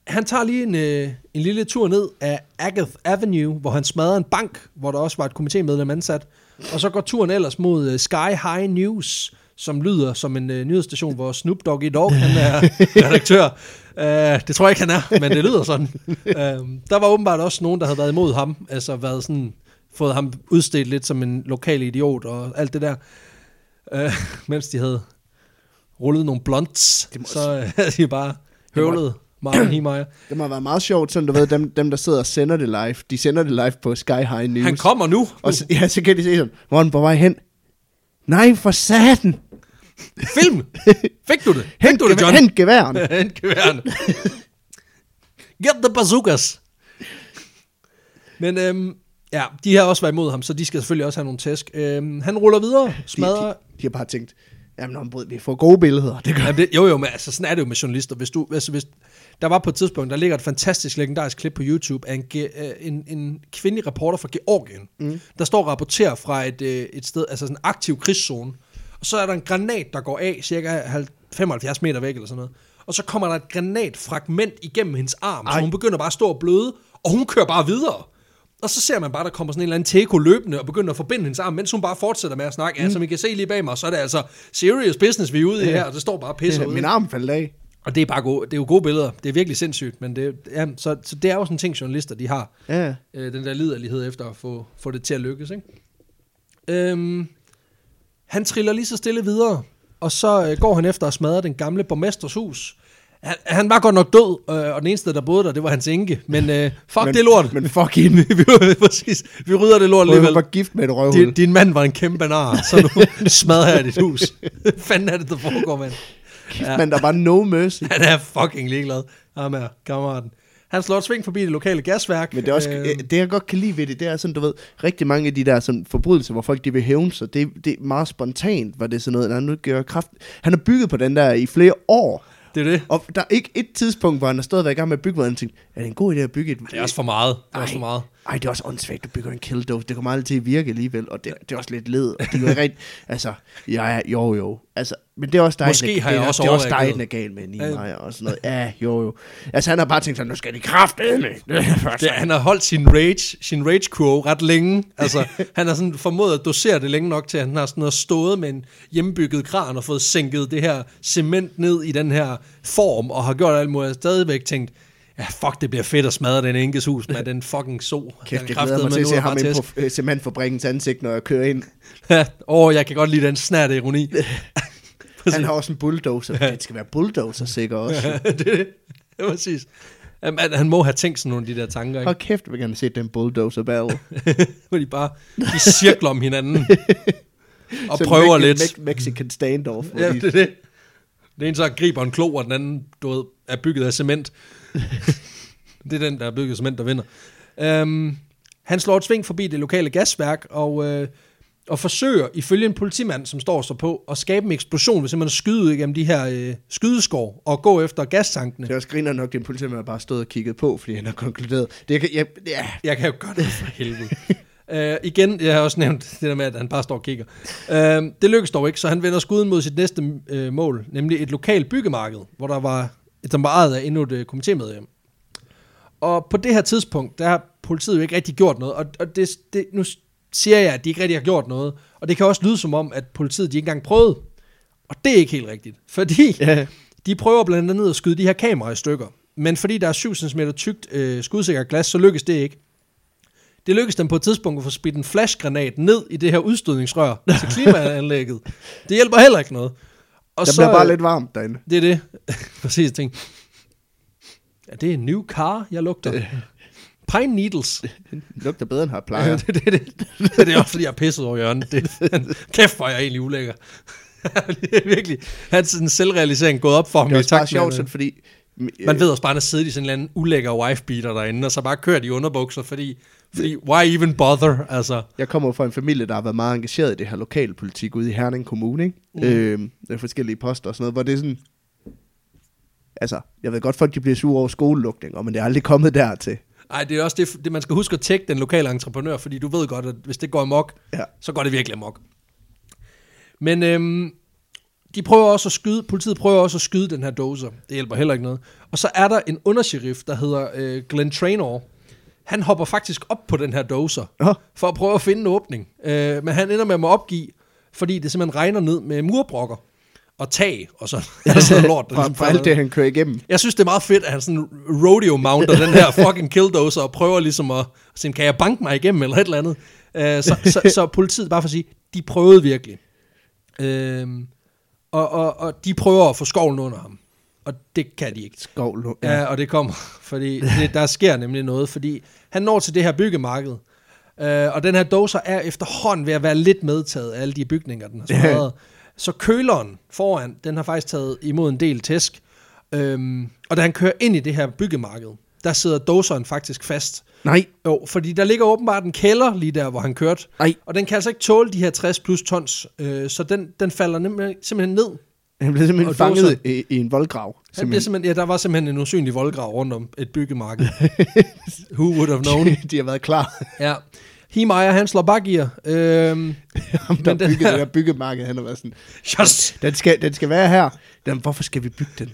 han tager lige en, øh, en lille tur ned af Agath Avenue, hvor han smadrer en bank, hvor der også var et komitémedlem ansat. Og så går turen ellers mod øh, Sky High News, som lyder som en øh, nyhedsstation, hvor Snoop Doggy Dogg han er redaktør. Uh, det tror jeg ikke, han er, men det lyder sådan. Uh, der var åbenbart også nogen, der havde været imod ham, altså været sådan, fået ham udstedt lidt som en lokal idiot og alt det der. Uh, mens de havde rullet nogle blunts, så havde de bare høvlet Martin Niemeyer.
Det må være meget sjovt, sådan du ved, dem, dem der sidder og sender det live, de sender det live på Sky High News.
Han kommer nu.
Og så, ja, så kan de se sådan, hvor den på vej hen? Nej, for satan!
Film! Fik du det? Fik
Hent,
du det, John?
hent geværen!
Hent geværene. Get the bazookas. Men øhm, ja, de har også været imod ham, så de skal selvfølgelig også have nogle tæsk. Øhm, han ruller videre,
De,
smadrer...
de, de har bare tænkt, jamen om vi får gode billeder. Det gør
Jamen det, jo, jo, men altså, sådan er det jo med journalister. Hvis du, altså, hvis, der var på et tidspunkt, der ligger et fantastisk legendarisk klip på YouTube af en, øh, en, en kvindelig reporter fra Georgien, mm. der står og rapporterer fra et, øh, et sted, altså sådan en aktiv krigszone. Og så er der en granat, der går af cirka 75 meter væk eller sådan noget. Og så kommer der et granatfragment igennem hendes arm, Ej. så hun begynder bare at stå og bløde, og hun kører bare videre. Og så ser man bare, der kommer sådan en eller anden teko løbende og begynder at forbinde hendes arm, mens hun bare fortsætter med at snakke. Mm. Ja, som I kan se lige bag mig, så er det altså serious business, vi er ude i her, og det står bare og pisser ud.
Min arm faldt af.
Og det er bare gode, det er jo gode billeder. Det er virkelig sindssygt, men det, ja, så, så det er jo sådan en ting, journalister de har.
Ja.
Øh, den der liderlighed efter at få, få det til at lykkes. Ikke? Øhm, han triller lige så stille videre, og så øh, går han efter at smadre den gamle borgmesters hus. Han, han var godt nok død, øh, og den eneste, der boede der, det var hans enke. Men øh, fuck
Men-
det lort.
Men fuck hende.
vi, præcis, vi rydder det lort alligevel.
var gift med et
Din,
røvhul.
din mand var en kæmpe nar, så nu smadrer jeg dit hus. Fanden er det, der foregår, mand?
Ja. Men der var no mercy.
Han er fucking ligeglad. Ham her, kammeraten. Han slår et sving forbi det lokale gasværk.
Men det, er også,
Øhm,
øh, det jeg godt kan lide ved det, det er sådan, du ved, rigtig mange af de der sådan, forbrydelser, hvor folk de vil hævne sig, det, det er meget spontant, var det sådan noget, han nu gør kraft. Han har bygget på den der i flere år,
det er det.
og der er ikke et tidspunkt, hvor han har stået og været i gang med at bygge, hvor han tænkte, er det en god idé at bygge et...
Det er også for meget. Det er også
Ej.
for meget.
Ej, det er også åndssvagt, du bygger en killdozer. Det kommer aldrig til at virke alligevel, og det, det er også lidt led. Og det er jo ikke rigtig... Altså, ja, jo, jo. Altså, men det er også dig,
Måske har jeg
det
også
det er også dig, den er gal med Niemeyer og sådan noget. Ja, jo, jo. Altså, han har bare tænkt sig, nu skal de kraftedeme.
Det, han har holdt sin rage, sin rage crow ret længe. Altså, han har sådan formået at dosere det længe nok til, at han har sådan noget stået med en hjemmebygget kran og fået sænket det her cement ned i den her form, og har gjort alt muligt. Jeg har stadigvæk tænkt, Ja, fuck, det bliver fedt at smadre den enkes hus med den fucking so.
Kæft, jeg glæder mig til at se ham ind på øh, cementfabrikkens ansigt, når jeg kører ind.
Ja, åh, jeg kan godt lide den snært ironi.
Han har også en bulldozer. Det skal være bulldozer sikker også.
det er det. Det er præcis. Jamen, han- må have tænkt sådan nogle af de der tanker, ikke?
Hold kæft, jeg vil gerne se den bulldozer battle.
Hvor de bare de cirkler om hinanden. og
Sådan
prøver
Me-
lidt.
Me- Mexican standoff.
Ja,
de,
det er det. Den ene så griber en klo, og den anden, du ved, er bygget af cement. det er den, der er bygget af cement, der vinder. Um, han slår et sving forbi det lokale gasværk, og, øh, og forsøger, ifølge en politimand, som står så på, at skabe en eksplosion ved simpelthen at skyde igennem de her øh, skydeskår, og gå efter gastankene.
det er også griner nok, den politimand har bare stået og kigget på, fordi han har konkluderet. Det kan, ja, ja,
Jeg kan jo gøre det for helvede. Uh, igen, jeg har også nævnt det der med, at han bare står og kigger. Uh, det lykkes dog ikke, så han vender skuden mod sit næste uh, mål, nemlig et lokalt byggemarked, hvor der var et var ejet af endnu et uh, komitémedlem. Og på det her tidspunkt, der har politiet jo ikke rigtig gjort noget, og, og det, det, nu siger jeg, at de ikke rigtig har gjort noget, og det kan også lyde som om, at politiet de ikke engang prøvede. Og det er ikke helt rigtigt, fordi
ja.
de prøver blandt andet at skyde de her kameraer i stykker. Men fordi der er 7 cm tykt øh, skudsikker glas, så lykkes det ikke. Det lykkes dem på et tidspunkt at få spidt en flashgranat ned i det her udstødningsrør til klimaanlægget. Det hjælper heller ikke noget. Og
Der bliver bare lidt varmt derinde.
Det er det. Præcis, jeg tænkte. Ja, det er en new car, jeg lugter. Pine needles.
Det lugter bedre, end har plejer.
det, det, det, det, det er også fordi, jeg er pisset over hjørnet. Det, kæft, hvor er jeg egentlig ulækker. det er virkelig, hans sådan selvrealisering gået op for ham.
Det er også bare sjovt,
at-
sådan, fordi...
man ved også bare, at han er siddet i sådan en eller anden ulækker wife-beater derinde, og så bare kørt i underbukser, fordi why even bother, altså.
Jeg kommer fra en familie, der har været meget engageret i det her lokalpolitik ude i Herning Kommune, ikke?
Mm.
Mm. Øh, der er forskellige poster og sådan noget, hvor det er sådan... Altså, jeg ved godt, folk de bliver sure over skolelukninger, men det er aldrig kommet dertil.
Ej, det er også det, det, man skal huske at tjekke den lokale entreprenør, fordi du ved godt, at hvis det går amok,
Ja.
så går det virkelig amok. Men øhm, de prøver også at skyde, politiet prøver også at skyde den her dozer. Det hjælper heller ikke noget. Og så er der en undersheriff, der hedder øh, Glenn Trainor. Han hopper faktisk op på den her dozer,
Nå.
for at prøve at finde en åbning. Øh, men han ender med at må opgive, fordi det simpelthen regner ned med murbrokker og tag og sådan, og sådan lort. Der ligesom falder
alt det, han kører igennem.
jeg synes, det er meget fedt, at han sådan rodeo-mounter den her fucking killdozer og prøver ligesom at sige, kan jeg banke mig igennem eller et eller andet. Uh, så, så, så politiet, bare for at sige, de prøvede virkelig. Uh, og, og, og de prøver at få skovlen under ham. Og det kan de ikke.
Skov, lu-
Ja, og det kommer, fordi det, der sker nemlig noget, fordi han når til det her byggemarked, øh, og den her dozer er efterhånden ved at være lidt medtaget af alle de bygninger, den har smadret. Så køleren foran, den har faktisk taget imod en del tæsk, øhm, og da han kører ind i det her byggemarked, der sidder doseren faktisk fast.
Nej,
Jo, fordi der ligger åbenbart en kælder lige der, hvor han kørte,
nej.
og den kan altså ikke tåle de her 60 plus tons, øh, så den, den falder nemlig, simpelthen ned.
Han blev simpelthen
Og
fanget i, i, en voldgrav.
Han bliver
Simpelthen.
ja, der var simpelthen en usynlig voldgrav rundt om et byggemarked. Who would have known?
de har været klar.
Ja. Himeyer, han slår bakgear. Øhm,
Ham, der
den
byggede det der byggemarked, han har været sådan, den skal, den skal være her. Jamen, hvorfor skal vi bygge den?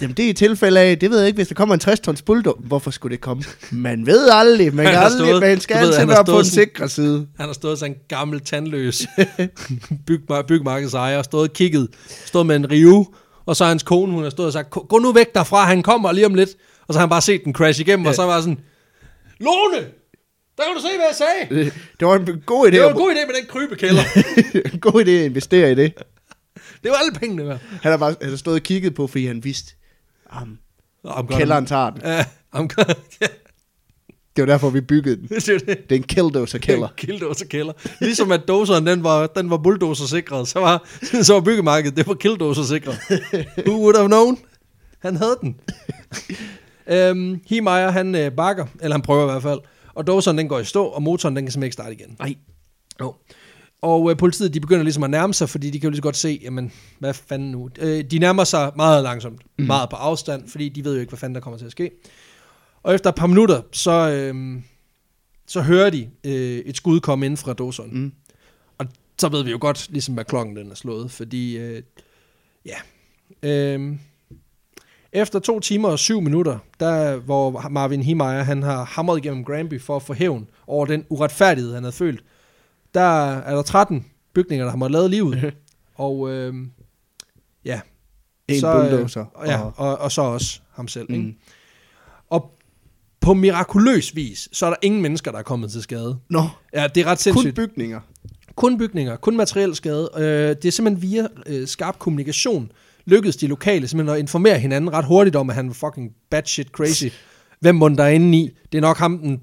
Jamen, det er i tilfælde af, det ved jeg ikke, hvis der kommer en 60 tons bulldog, hvorfor skulle det komme? Man ved aldrig, man kan aldrig,
stået-
man skal
ved,
altid være på
sådan-
sikre side.
Han har stået sådan en gammel tandløs bygmar- byggemarkedsejer, stået og kigget, stået med en rive, og så hans kone, hun har stået og sagt, gå nu væk derfra, han kommer lige om lidt. Og så har han bare set den crash igennem, og så var sådan, Lone, der kan du se, hvad jeg sagde.
Det, det var en god idé,
Det var en god idé med den krybekælder.
en god idé at investere i det.
Det var alle pengene værd.
Han har bare han har stået og kigget på, fordi han vidste, um,
I'm gonna-
kælderen tager den.
Ja, I'm gonna,
Det var derfor, vi byggede den.
det er det.
Det er en killdozer kælder.
Killdozer kælder. Ligesom at doseren, den var, den var bulldozer sikret, så var, så var byggemarkedet, det var killdozer sikret. Who would have known? Han havde den. øhm, Himeyer, han øh, bakker, eller han prøver i hvert fald, og doseren den går i stå, og motoren den kan simpelthen ikke starte igen.
Nej.
Jo. Og øh, politiet, de begynder ligesom at nærme sig, fordi de kan jo lige så godt se, jamen, hvad fanden nu? Øh, de nærmer sig meget langsomt, mm. meget på afstand, fordi de ved jo ikke, hvad fanden der kommer til at ske. Og efter et par minutter, så, øh, så hører de øh, et skud komme ind fra doseren.
Mm.
Og så ved vi jo godt, ligesom hvad klokken den er slået, fordi, øh, ja, øh, efter to timer og syv minutter, der, hvor Marvin Himeyer, han har hamret igennem Granby for at få hævn over den uretfærdighed, han havde følt, der er der 13 bygninger, der har måttet lade livet. og øh, ja,
En
så, øh,
bulldozer.
og, ja, og, og så også ham selv. Mm. Ikke? Og på mirakuløs vis, så er der ingen mennesker, der er kommet til skade.
Nå,
Ja, det er ret
kun
sindssygt.
bygninger.
Kun bygninger, kun materiel skade. Øh, det er simpelthen via øh, skarp kommunikation lykkedes de lokale simpelthen at informere hinanden ret hurtigt om, at han var fucking batshit crazy. Hvem må der er inde i? Det er nok ham, den,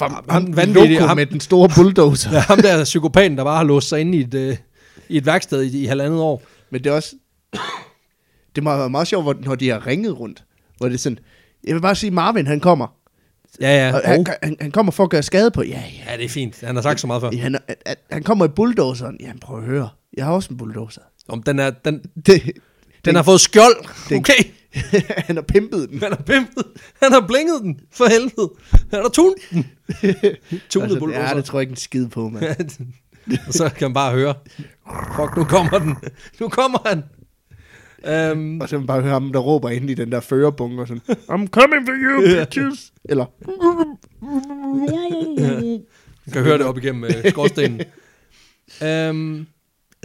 Ham,
ham vanvittige- ham-
med den store bulldozer.
ja, ham der psykopaten, der bare har låst sig inde i et, øh, i et værksted i, i halvandet år.
Men det er også... Det må have været meget sjovt, når de har ringet rundt. Hvor det er sådan... Jeg vil bare sige, Marvin, han kommer.
Ja, ja.
Og han, han, han kommer for at gøre skade på... Ja, ja.
Ja, det er fint. Han har sagt så meget før.
Han, han, han, kommer i bulldozeren. Jamen, prøv at høre. Jeg har også en bulldozer.
Om den, er, den,
Det,
den har fået skjold.
den-
Okay.
han har pimpet den.
Han har pimpet. Han har blinget den. For helvede. Han har tunet den. Tunet
Altså,
bulldozer.
ja, det tror jeg ikke en skid på, mand.
og så kan man bare høre, fuck, nu kommer den. Nu kommer han. Um,
Og så kan man bare høre ham, der råber ind i den der førerbunker sådan, I'm coming for you, bitches. Eller,
man kan høre det op igennem uh, skorstenen. Um,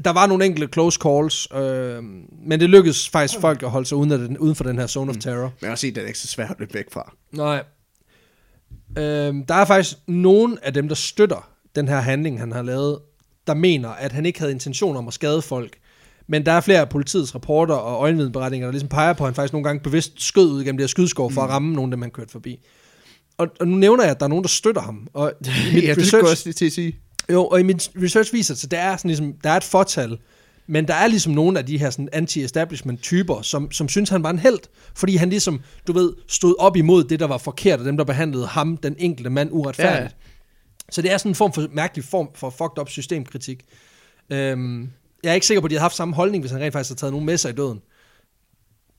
der var nogle enkelte close calls, uh, men det lykkedes faktisk folk at holde sig uden, af den, uden for den her zone of terror.
men jeg har set, den er ikke så svært at løbe væk fra.
Nej. Øhm, der er faktisk nogen af dem, der støtter den her handling, han har lavet, der mener, at han ikke havde intention om at skade folk. Men der er flere af politiets rapporter og øjenvidneberetninger, der ligesom peger på, at han faktisk nogle gange bevidst skød ud gennem det her skydeskov for at ramme nogen, der man kørte forbi. Og, og nu nævner jeg, at der er nogen, der støtter ham. Og i
ja, det skulle jeg også lige til at sige.
Jo, og i min research viser at der er, sådan ligesom, der er et fortal, men der er ligesom nogle af de her sådan anti-establishment typer, som, som synes, han var en held, fordi han ligesom, du ved, stod op imod det, der var forkert, og dem, der behandlede ham, den enkelte mand, uretfærdigt.
Ja.
Så det er sådan en form for mærkelig form for fucked up systemkritik. Øhm, jeg er ikke sikker på, at de havde haft samme holdning, hvis han rent faktisk havde taget nogen med sig i døden.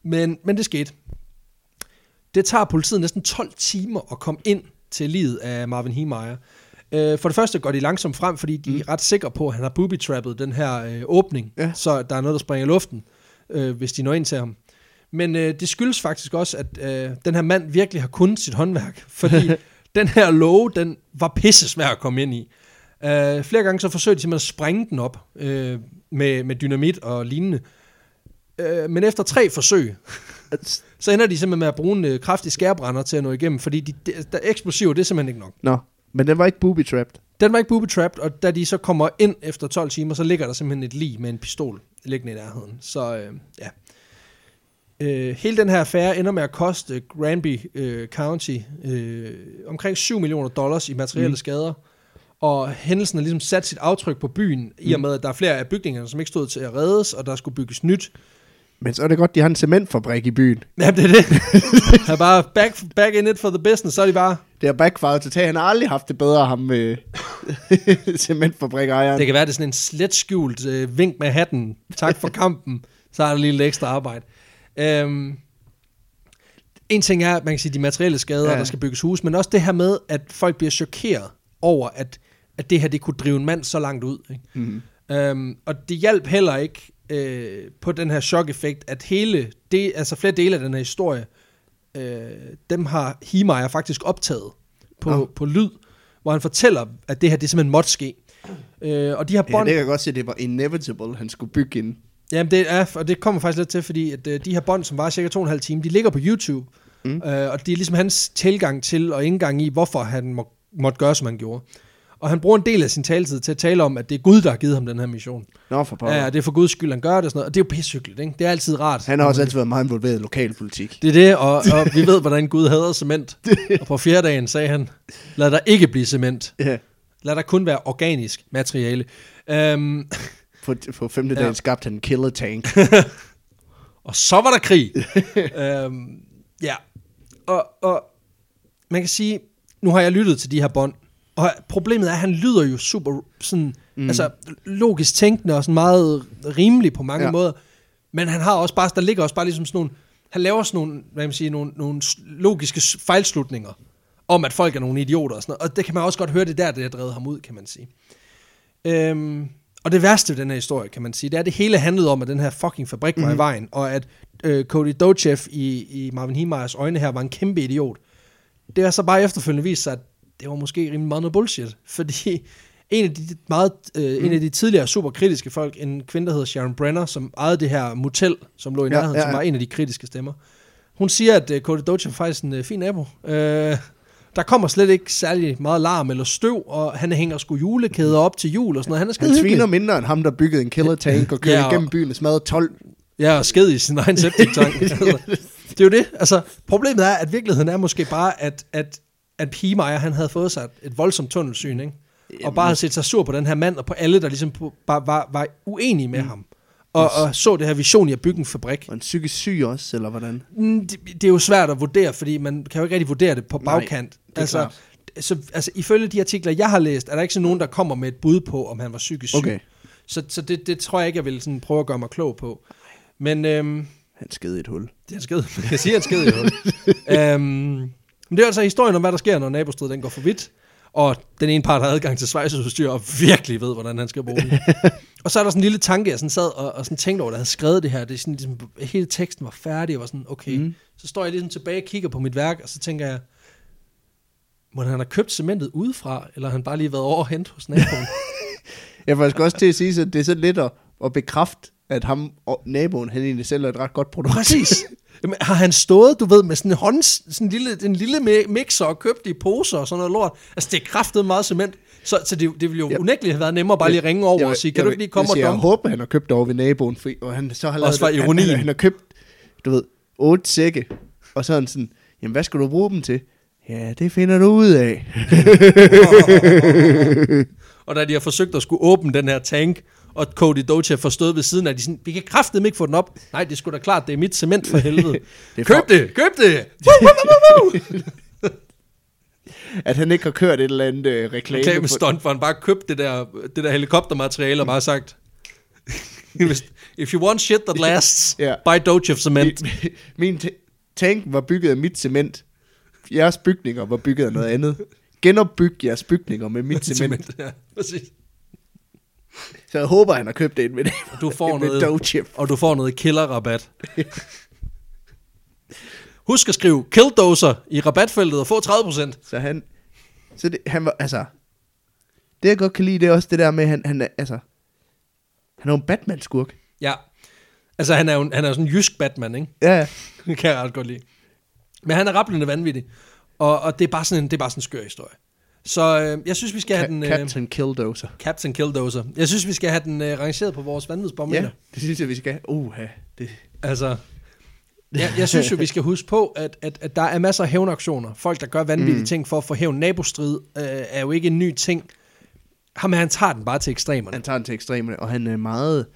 Men, men det skete. Det tager politiet næsten 12 timer at komme ind til livet af Marvin Heemeyer. Øh, for det første går de langsomt frem, fordi de er ret sikre på, at han har booby-trappet den her øh, åbning,
Ja.
så der er noget, der springer i luften, øh, hvis de når ind til ham. Men øh, det skyldes faktisk også, at øh, den her mand virkelig har kunnet sit håndværk, fordi den her låge, den var pisse svær at komme ind i. Øh, flere gange så forsøgte de simpelthen at sprænge den op øh, med, med dynamit og lignende. Øh, men efter tre forsøg, så ender de simpelthen med at bruge en øh, kraftig skærbrænder til at nå igennem, fordi de, de, der eksplosiver, det er simpelthen ikke nok.
Nå, men den var ikke booby-trapped.
Den var ikke booby-trapped, og da de så kommer ind efter 12 timer, så ligger der simpelthen et lig med en pistol liggende i nærheden. Så øh, ja. Øh, hele den her affære ender med at koste Granby øh, County øh, omkring 7 millioner dollars i materielle
Mm.
mm. skader. Og hændelsen har ligesom sat sit aftryk på byen, mm. i og med, at der er flere af bygningerne, som ikke stod til at reddes, og der skulle bygges nyt.
Men så er det godt, de har en cementfabrik i byen.
Ja, det er det. Han er bare back, back in it for the business, så er de bare...
Det har backfired totalt. Han har aldrig haft det bedre, ham med cementfabrikejeren.
Det kan være, det er sådan en slet skjult øh, vink med hatten. Tak for kampen. Så er der lige lidt ekstra arbejde. Øhm, en ting er, at man kan sige, de materielle skader,
ja.
der skal bygges hus, men også det her med, at folk bliver chokeret over, at, at det her, det kunne drive en mand så langt ud. Ikke?
Mm.
Øhm, og det hjalp heller ikke øh, på den her chok-effekt, at hele, det, altså flere dele af den her historie, øh, dem har Heemeyer faktisk optaget på,
Nå.
på lyd, hvor han fortæller, at det her, det simpelthen måtte ske. Øh, og de her
Ja,
bånd,
det kan jeg godt se, det var inevitable, han skulle bygge en.
Jamen det er, og det kommer faktisk lidt til, fordi at, øh, de her bånd, som var cirka to og en halv time, de ligger på YouTube.
Mm.
Øh, og det er ligesom hans tilgang til og indgang i, hvorfor han må, måtte gøre, som han gjorde. Og han bruger en del af sin taletid til at tale om, at det er Gud, der har givet ham den her mission.
Nå, for pokker.
Ja, det er for Guds skyld, han gør det og sådan noget. Og det er jo pissehyggeligt, ikke? Det er altid rart.
Han har også altid været meget involveret i lokalpolitik.
Det er det, og, og vi ved, hvordan Gud hader cement. og på fjerde dagen sagde han, lad der ikke blive cement.
Ja.
Lad der kun være organisk materiale. Øhm,
På, på femte
Ja.
dagen skabte han en killer tank.
Og så var der krig. øhm, ja. Og, og man kan sige, nu har jeg lyttet til de her bånd, og problemet er, at han lyder jo super sådan, mm. altså logisk tænkende og sådan meget rimelig på mange
Ja.
måder. Men han har også bare, der ligger også bare ligesom sådan nogle, han laver sådan nogle, hvad man sige, nogle, nogle logiske fejlslutninger om, at folk er nogle idioter og sådan noget. Og det kan man også godt høre, det er der, det har drevet ham ud, kan man sige. Øhm, og det værste ved den her historie, kan man sige, det er, at det hele handlede om, at den her fucking fabrik var
Mhm.
i vejen, og at øh, Cody Dochev i, i Marvin Heemeyers øjne her var en kæmpe idiot. Det har så bare efterfølgende vist sig, at det var måske rimelig meget noget bullshit, fordi en af de, meget, øh,
Mhm.
en af de tidligere super kritiske folk, en kvinde, der hedder Sharon Brenner, som ejede det her motel, som lå i
Ja,
nærheden,
ja,
som
ja.
var en af de kritiske stemmer, Hun siger, at uh, Cody Doge er faktisk en uh, fin nabo. Uh, der kommer slet ikke særlig meget larm eller støv, og han hænger sgu julekæder op til jul og sådan noget. Han er skide
Han sviner mindre end ham, der byggede en killer tank og kørte
Ja,
ja,
og-
igennem byen og smadrede 12.
Ja, og sked i sin egen septiktank. altså, det er jo det. Altså, problemet er, at virkeligheden er måske bare, at, at, at Pigemeyer, han havde fået sig et, et voldsomt tunnelsyn, ikke? og bare havde set sig sur på den her mand, og på alle, der ligesom bare var, var uenige med mm. ham. Og, og så det her vision i at bygge en fabrik.
Og en psykisk syg også, eller hvordan?
Mm, Det, det er jo svært at vurdere, fordi man kan jo ikke rigtig vurdere det på
Nej,
bagkant.
er
altså,
klart.
så, altså, ifølge de artikler, jeg har læst, er der ikke sådan nogen, der kommer med et bud på, om han var psykisk syg.
Okay.
Så, så det, det tror jeg ikke, jeg vil sådan prøve at gøre mig klog på. Men øhm,
Han skede et hul.
det er en skid. Man kan sige, at en skid i hul. øhm, men det er altså historien om, hvad der sker, når nabostridet den går for vidt. Og den ene part har adgang til svejseudstyr og virkelig ved, hvordan han skal bruge den. og så er der sådan en lille tanke, jeg sådan sad og, og sådan tænkte over, da jeg havde skrevet det her. Det er sådan, ligesom, hele teksten var færdig, og var sådan, okay. Mm. Så står jeg ligesom tilbage og kigger på mit værk, og så tænker jeg, må han have købt cementet udefra, eller har han bare lige været over og hente hos naboen?
Jeg faktisk også til at sige, at det er så lidt at, at bekræfte, at ham og naboen, han egentlig sælger et ret godt produkt.
Præcis. Jamen, har han stået, du ved, med sådan en, hånd, sådan en lille, en lille mi- mixer og købt i poser og sådan noget lort? Altså, det er kraftet meget cement. Så, så det, det ville jo
Ja.
unægteligt have været nemmere bare lige at ringe over
Jeg-
og sige, kan
jeg-
du ikke lige komme
jeg,
og
siger, Jeg
dumpe?
håber, han har købt over ved naboen, for, og han så har lavet
Også for
han,
ironien.
han, han, har købt, du ved, otte sække, og så er han sådan, jamen hvad skal du bruge dem til? Ja, det finder du ud af.
Og da de har forsøgt at skulle åbne den her tank, og Cody Doge har forstået ved siden af, de sådan, vi kan kraftedeme ikke få den op. Nej, det sgu da klart, det er mit cement for helvede.
Det er
køb
for-
det, køb det! Woo, woo, woo, woo, woo.
At han ikke har kørt et eller andet øh, reklame.
Reklame stunt, hvor han bare købte det der, det der helikoptermateriale og bare sagt, if you want shit that lasts,
Ja.
buy of cement.
Min, min ta- tank var bygget af mit cement. Jeres bygninger var bygget af noget andet. Genopbyg jeres bygninger med mit cement.
cement. Ja, præcis.
Så jeg håber, han har købt det med,
Du får
med
noget,
Doge.
og du får noget killerrabat. Husk at skrive killdozer i rabatfeltet og få 30%.
Så han, så det, han var, altså, det jeg godt kan lide, det er også det der med, han, han altså, han er jo en Batman-skurk.
Ja. Altså, han er jo, han er jo sådan en jysk Batman, ikke?
Ja, ja.
Det kan jeg ret godt lide. Men han er rappelende vanvittig. Og, og det, er bare sådan en, det er bare sådan en skør historie. Så øh, jeg synes, vi skal have
Ka-
den... Øh,
Captain Killdozer.
Captain Killdozer. Jeg synes, vi skal have den øh, rangeret på vores vanvidsbarometer.
Ja, det synes jeg, vi skal. Uh, det.
Altså, jeg, jeg synes jo, vi skal huske på, at, at, at der er masser af hævnaktioner. Folk, der gør vanvittige mm. ting for at få hævn. Nabostrid øh, er jo ikke en ny ting. Ham her, han tager den bare til ekstremerne.
Han tager den til ekstremerne, og han er meget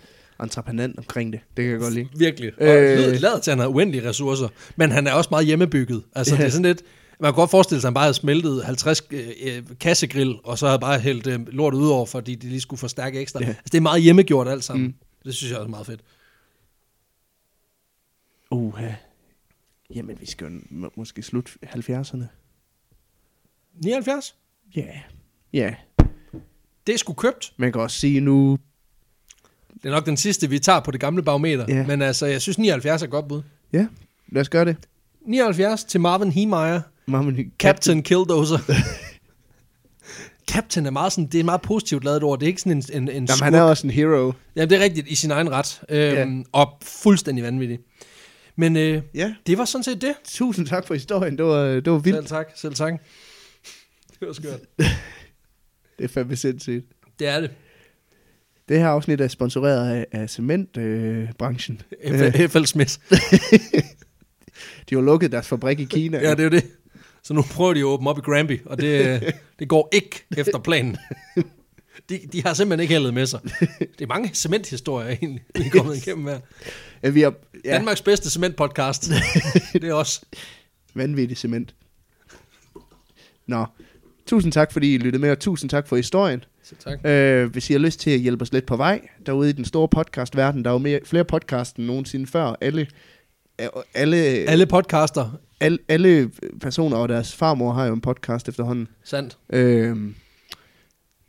entreprenant omkring det. Det kan jeg godt lide.
Virkelig. Og
Øh.
lader til, at han har uendelige ressourcer. Men han er også meget hjemmebygget. Altså,
Ja.
det er sådan lidt... Man kan godt forestille sig, at han bare havde smeltet 50 øh, øh, kassegrill, og så havde bare hældt øh, lortet ud over, fordi de lige skulle forstærke ekstra.
Ja.
Altså, det er meget hjemmegjort alt sammen.
Mm.
Det synes jeg også er meget fedt.
Uh, Jamen, vi skal jo må- måske slut 70'erne.
79?
Ja. Yeah. Ja. Yeah.
Det er sgu købt.
Man kan også sige nu,
Det er nok den sidste, vi tager på det gamle barometer.
Ja.
Men altså, jeg synes 79 er godt bud.
ja, lad os gøre det.
79 til Marvin Heemeyer.
Marvin,
Captain Killdozer. Captain er meget sådan, det er et meget positivt lavet ord. Det er ikke sådan en, en, en
Jamen,
skurk.
han er også en hero.
Jamen, det er rigtigt i sin egen ret. Øhm, Og fuldstændig vanvittig. Men øh,
Ja.
det var sådan set det.
Tusind tak for historien. Det var, det var vildt.
Selv tak, selv tak. Det var skørt.
Det er fandme sindssygt.
Det er det.
Det her afsnit er sponsoreret af, af cementbranchen.
F- FL Smith.
De har lukket deres fabrik i Kina.
Ja, det er jo det. Så nu prøver de at åbne op i Granby, og det, det går ikke efter planen. De, de har simpelthen ikke heldet med sig. Det er mange cementhistorier egentlig, vi er kommet igennem her.
ja, vi har
Ja. Danmarks bedste cementpodcast. det er også.
vanvittig cement. Nå, tusind tak, fordi I lyttede med, og tusind tak for historien.
Så tak.
Øh, hvis I har lyst til at hjælpe os lidt på vej derude i den store podcastverden, der er jo mere, flere podcast end nogensinde før. Alle, alle,
Alle podcaster,
alle, alle personer og deres farmor har jo en podcast efterhånden.
sandt.
Øh,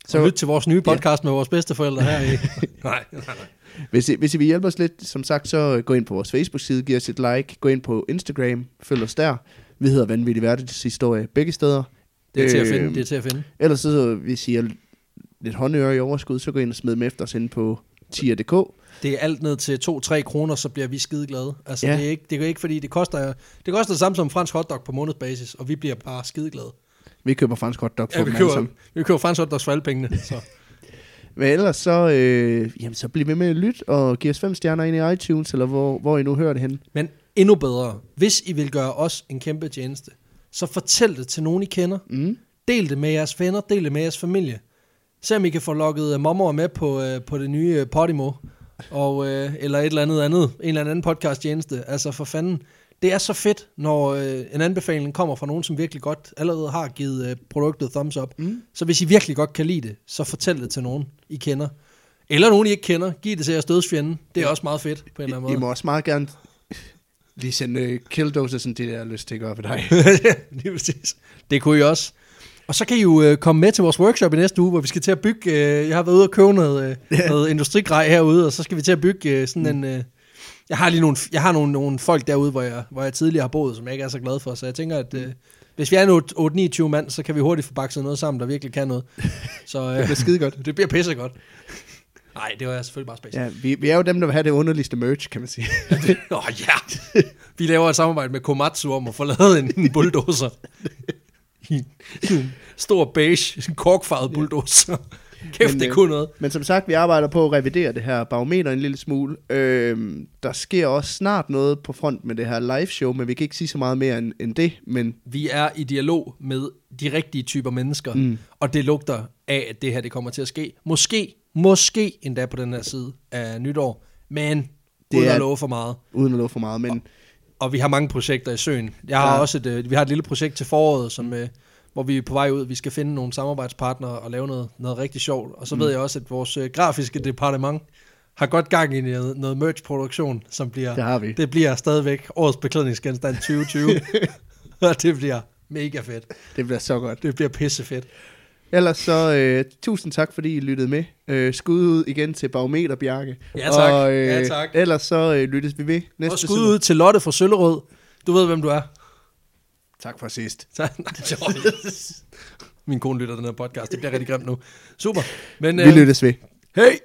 Så lyt til vores nye podcast med vores bedsteforældre her i... nej, nej, nej.
Hvis I, hvis I vil hjælpe os lidt, som sagt, så gå ind på vores Facebook-side, giv os et like, gå ind på Instagram, følg os der. Vi hedder Vanvittig Hverdagshistorie begge steder.
Det er til at
Øh,
finde, det er til at finde.
Ellers så, hvis I er lidt håndøre i overskud, så gå ind og smid dem efter os inde på tier.dk.
Det er alt ned til 2-3 kroner, så bliver vi skide glade. Altså,
Ja.
det, er ikke, det er ikke, fordi det koster, det koster det samme som fransk hotdog på månedsbasis, og vi bliver bare skide glade.
Vi køber fransk hotdog for
Ja, vi køber, vi køber fransk hotdogs for alle pengene. Så.
Men ellers så, øh, jamen, så bliv ved med at lytte og giv os fem stjerner ind i iTunes, eller hvor, hvor I nu hører det hen.
Men endnu bedre, hvis I vil gøre os en kæmpe tjeneste, så fortæl det til nogen, I kender.
Mm.
Del det med jeres venner, del det med jeres familie. Se om I kan få lukket uh, mommer med på, uh, på det nye uh, Podimo, og, uh, eller et eller andet andet, en eller anden podcast tjeneste. Altså for fanden, det er så fedt, når uh, en anbefaling kommer fra nogen, som virkelig godt allerede har givet uh, produktet thumbs up.
Mm.
Så hvis I virkelig godt kan lide det, så fortæl det til nogen, I kender. Eller nogen, I ikke kender. Giv det til jeres dødsfjende. Det er også meget fedt på en eller anden
I, I
måde.
må også meget gerne lige sende øh, killdoses, sådan det der lyst til at gøre for dig.
Lige præcis. Det kunne I også. Og så kan I jo øh, komme med til vores workshop i næste uge, hvor vi skal til at bygge... Øh, jeg har været ude og købe noget, øh, noget industrigrej herude, og så skal vi til at bygge øh, sådan en... Øh, jeg har lige nogle, jeg har nogle, nogle folk derude, hvor jeg, hvor jeg tidligere har boet, som jeg ikke er så glad for, så jeg tænker, at øh, hvis vi er en 8-29 mand, så kan vi hurtigt få bakset noget sammen, der virkelig kan noget. Så
Det
øh,
bliver skide godt.
det bliver pisse godt. Nej, det var jeg selvfølgelig bare space.
Ja, vi, vi er jo dem, der vil have det underligste merch, kan man sige.
Åh oh, ja, vi laver et samarbejde med Komatsu om at få lavet en, en bulldozer. En, en stor beige, en korkfarvet bulldozer. Kæft,
Men,
det
øh,
kunne noget.
Men som sagt, vi arbejder på at revidere det her barometer en lille smule. Øhm, der sker også snart noget på front med det her live show, men vi kan ikke sige så meget mere end, end det. Men
Vi er i dialog med de rigtige typer mennesker,
Mm.
og det lugter af, at det her det kommer til at ske. Måske, måske endda på den her side af nytår, men
det
uden
er-
at love for meget.
uden at love for meget. Men
Og vi har mange projekter i søen. Jeg har Ja. også et, øh, vi har et lille projekt til foråret, som, øh, hvor vi er på vej ud. Vi skal finde nogle samarbejdspartnere og lave noget, noget rigtig sjovt. Og så
Mm.
mm. ved jeg også, at vores øh, grafiske departement har godt gang i noget, noget merch-produktion, som bliver,
det har vi.
det bliver stadigvæk årets beklædningsgenstand 2020. og det bliver mega fedt.
Det bliver så godt.
Det bliver pisse fedt.
Ellers så øh, tusind tak, fordi I lyttede med. Øh, skud ud igen til Barometer Bjarke.
Ja, tak.
Og, øh,
Ja, tak.
Ellers så øh, lyttes vi ved næste
Og skud
søndag.
ud til Lotte fra Søllerød. Du ved, hvem du er.
Tak for sidst.
Så, Min kone lytter den her podcast. Det bliver rigtig grimt nu. Super. Men,
Vi
øh,
lyttes ved.
Hey!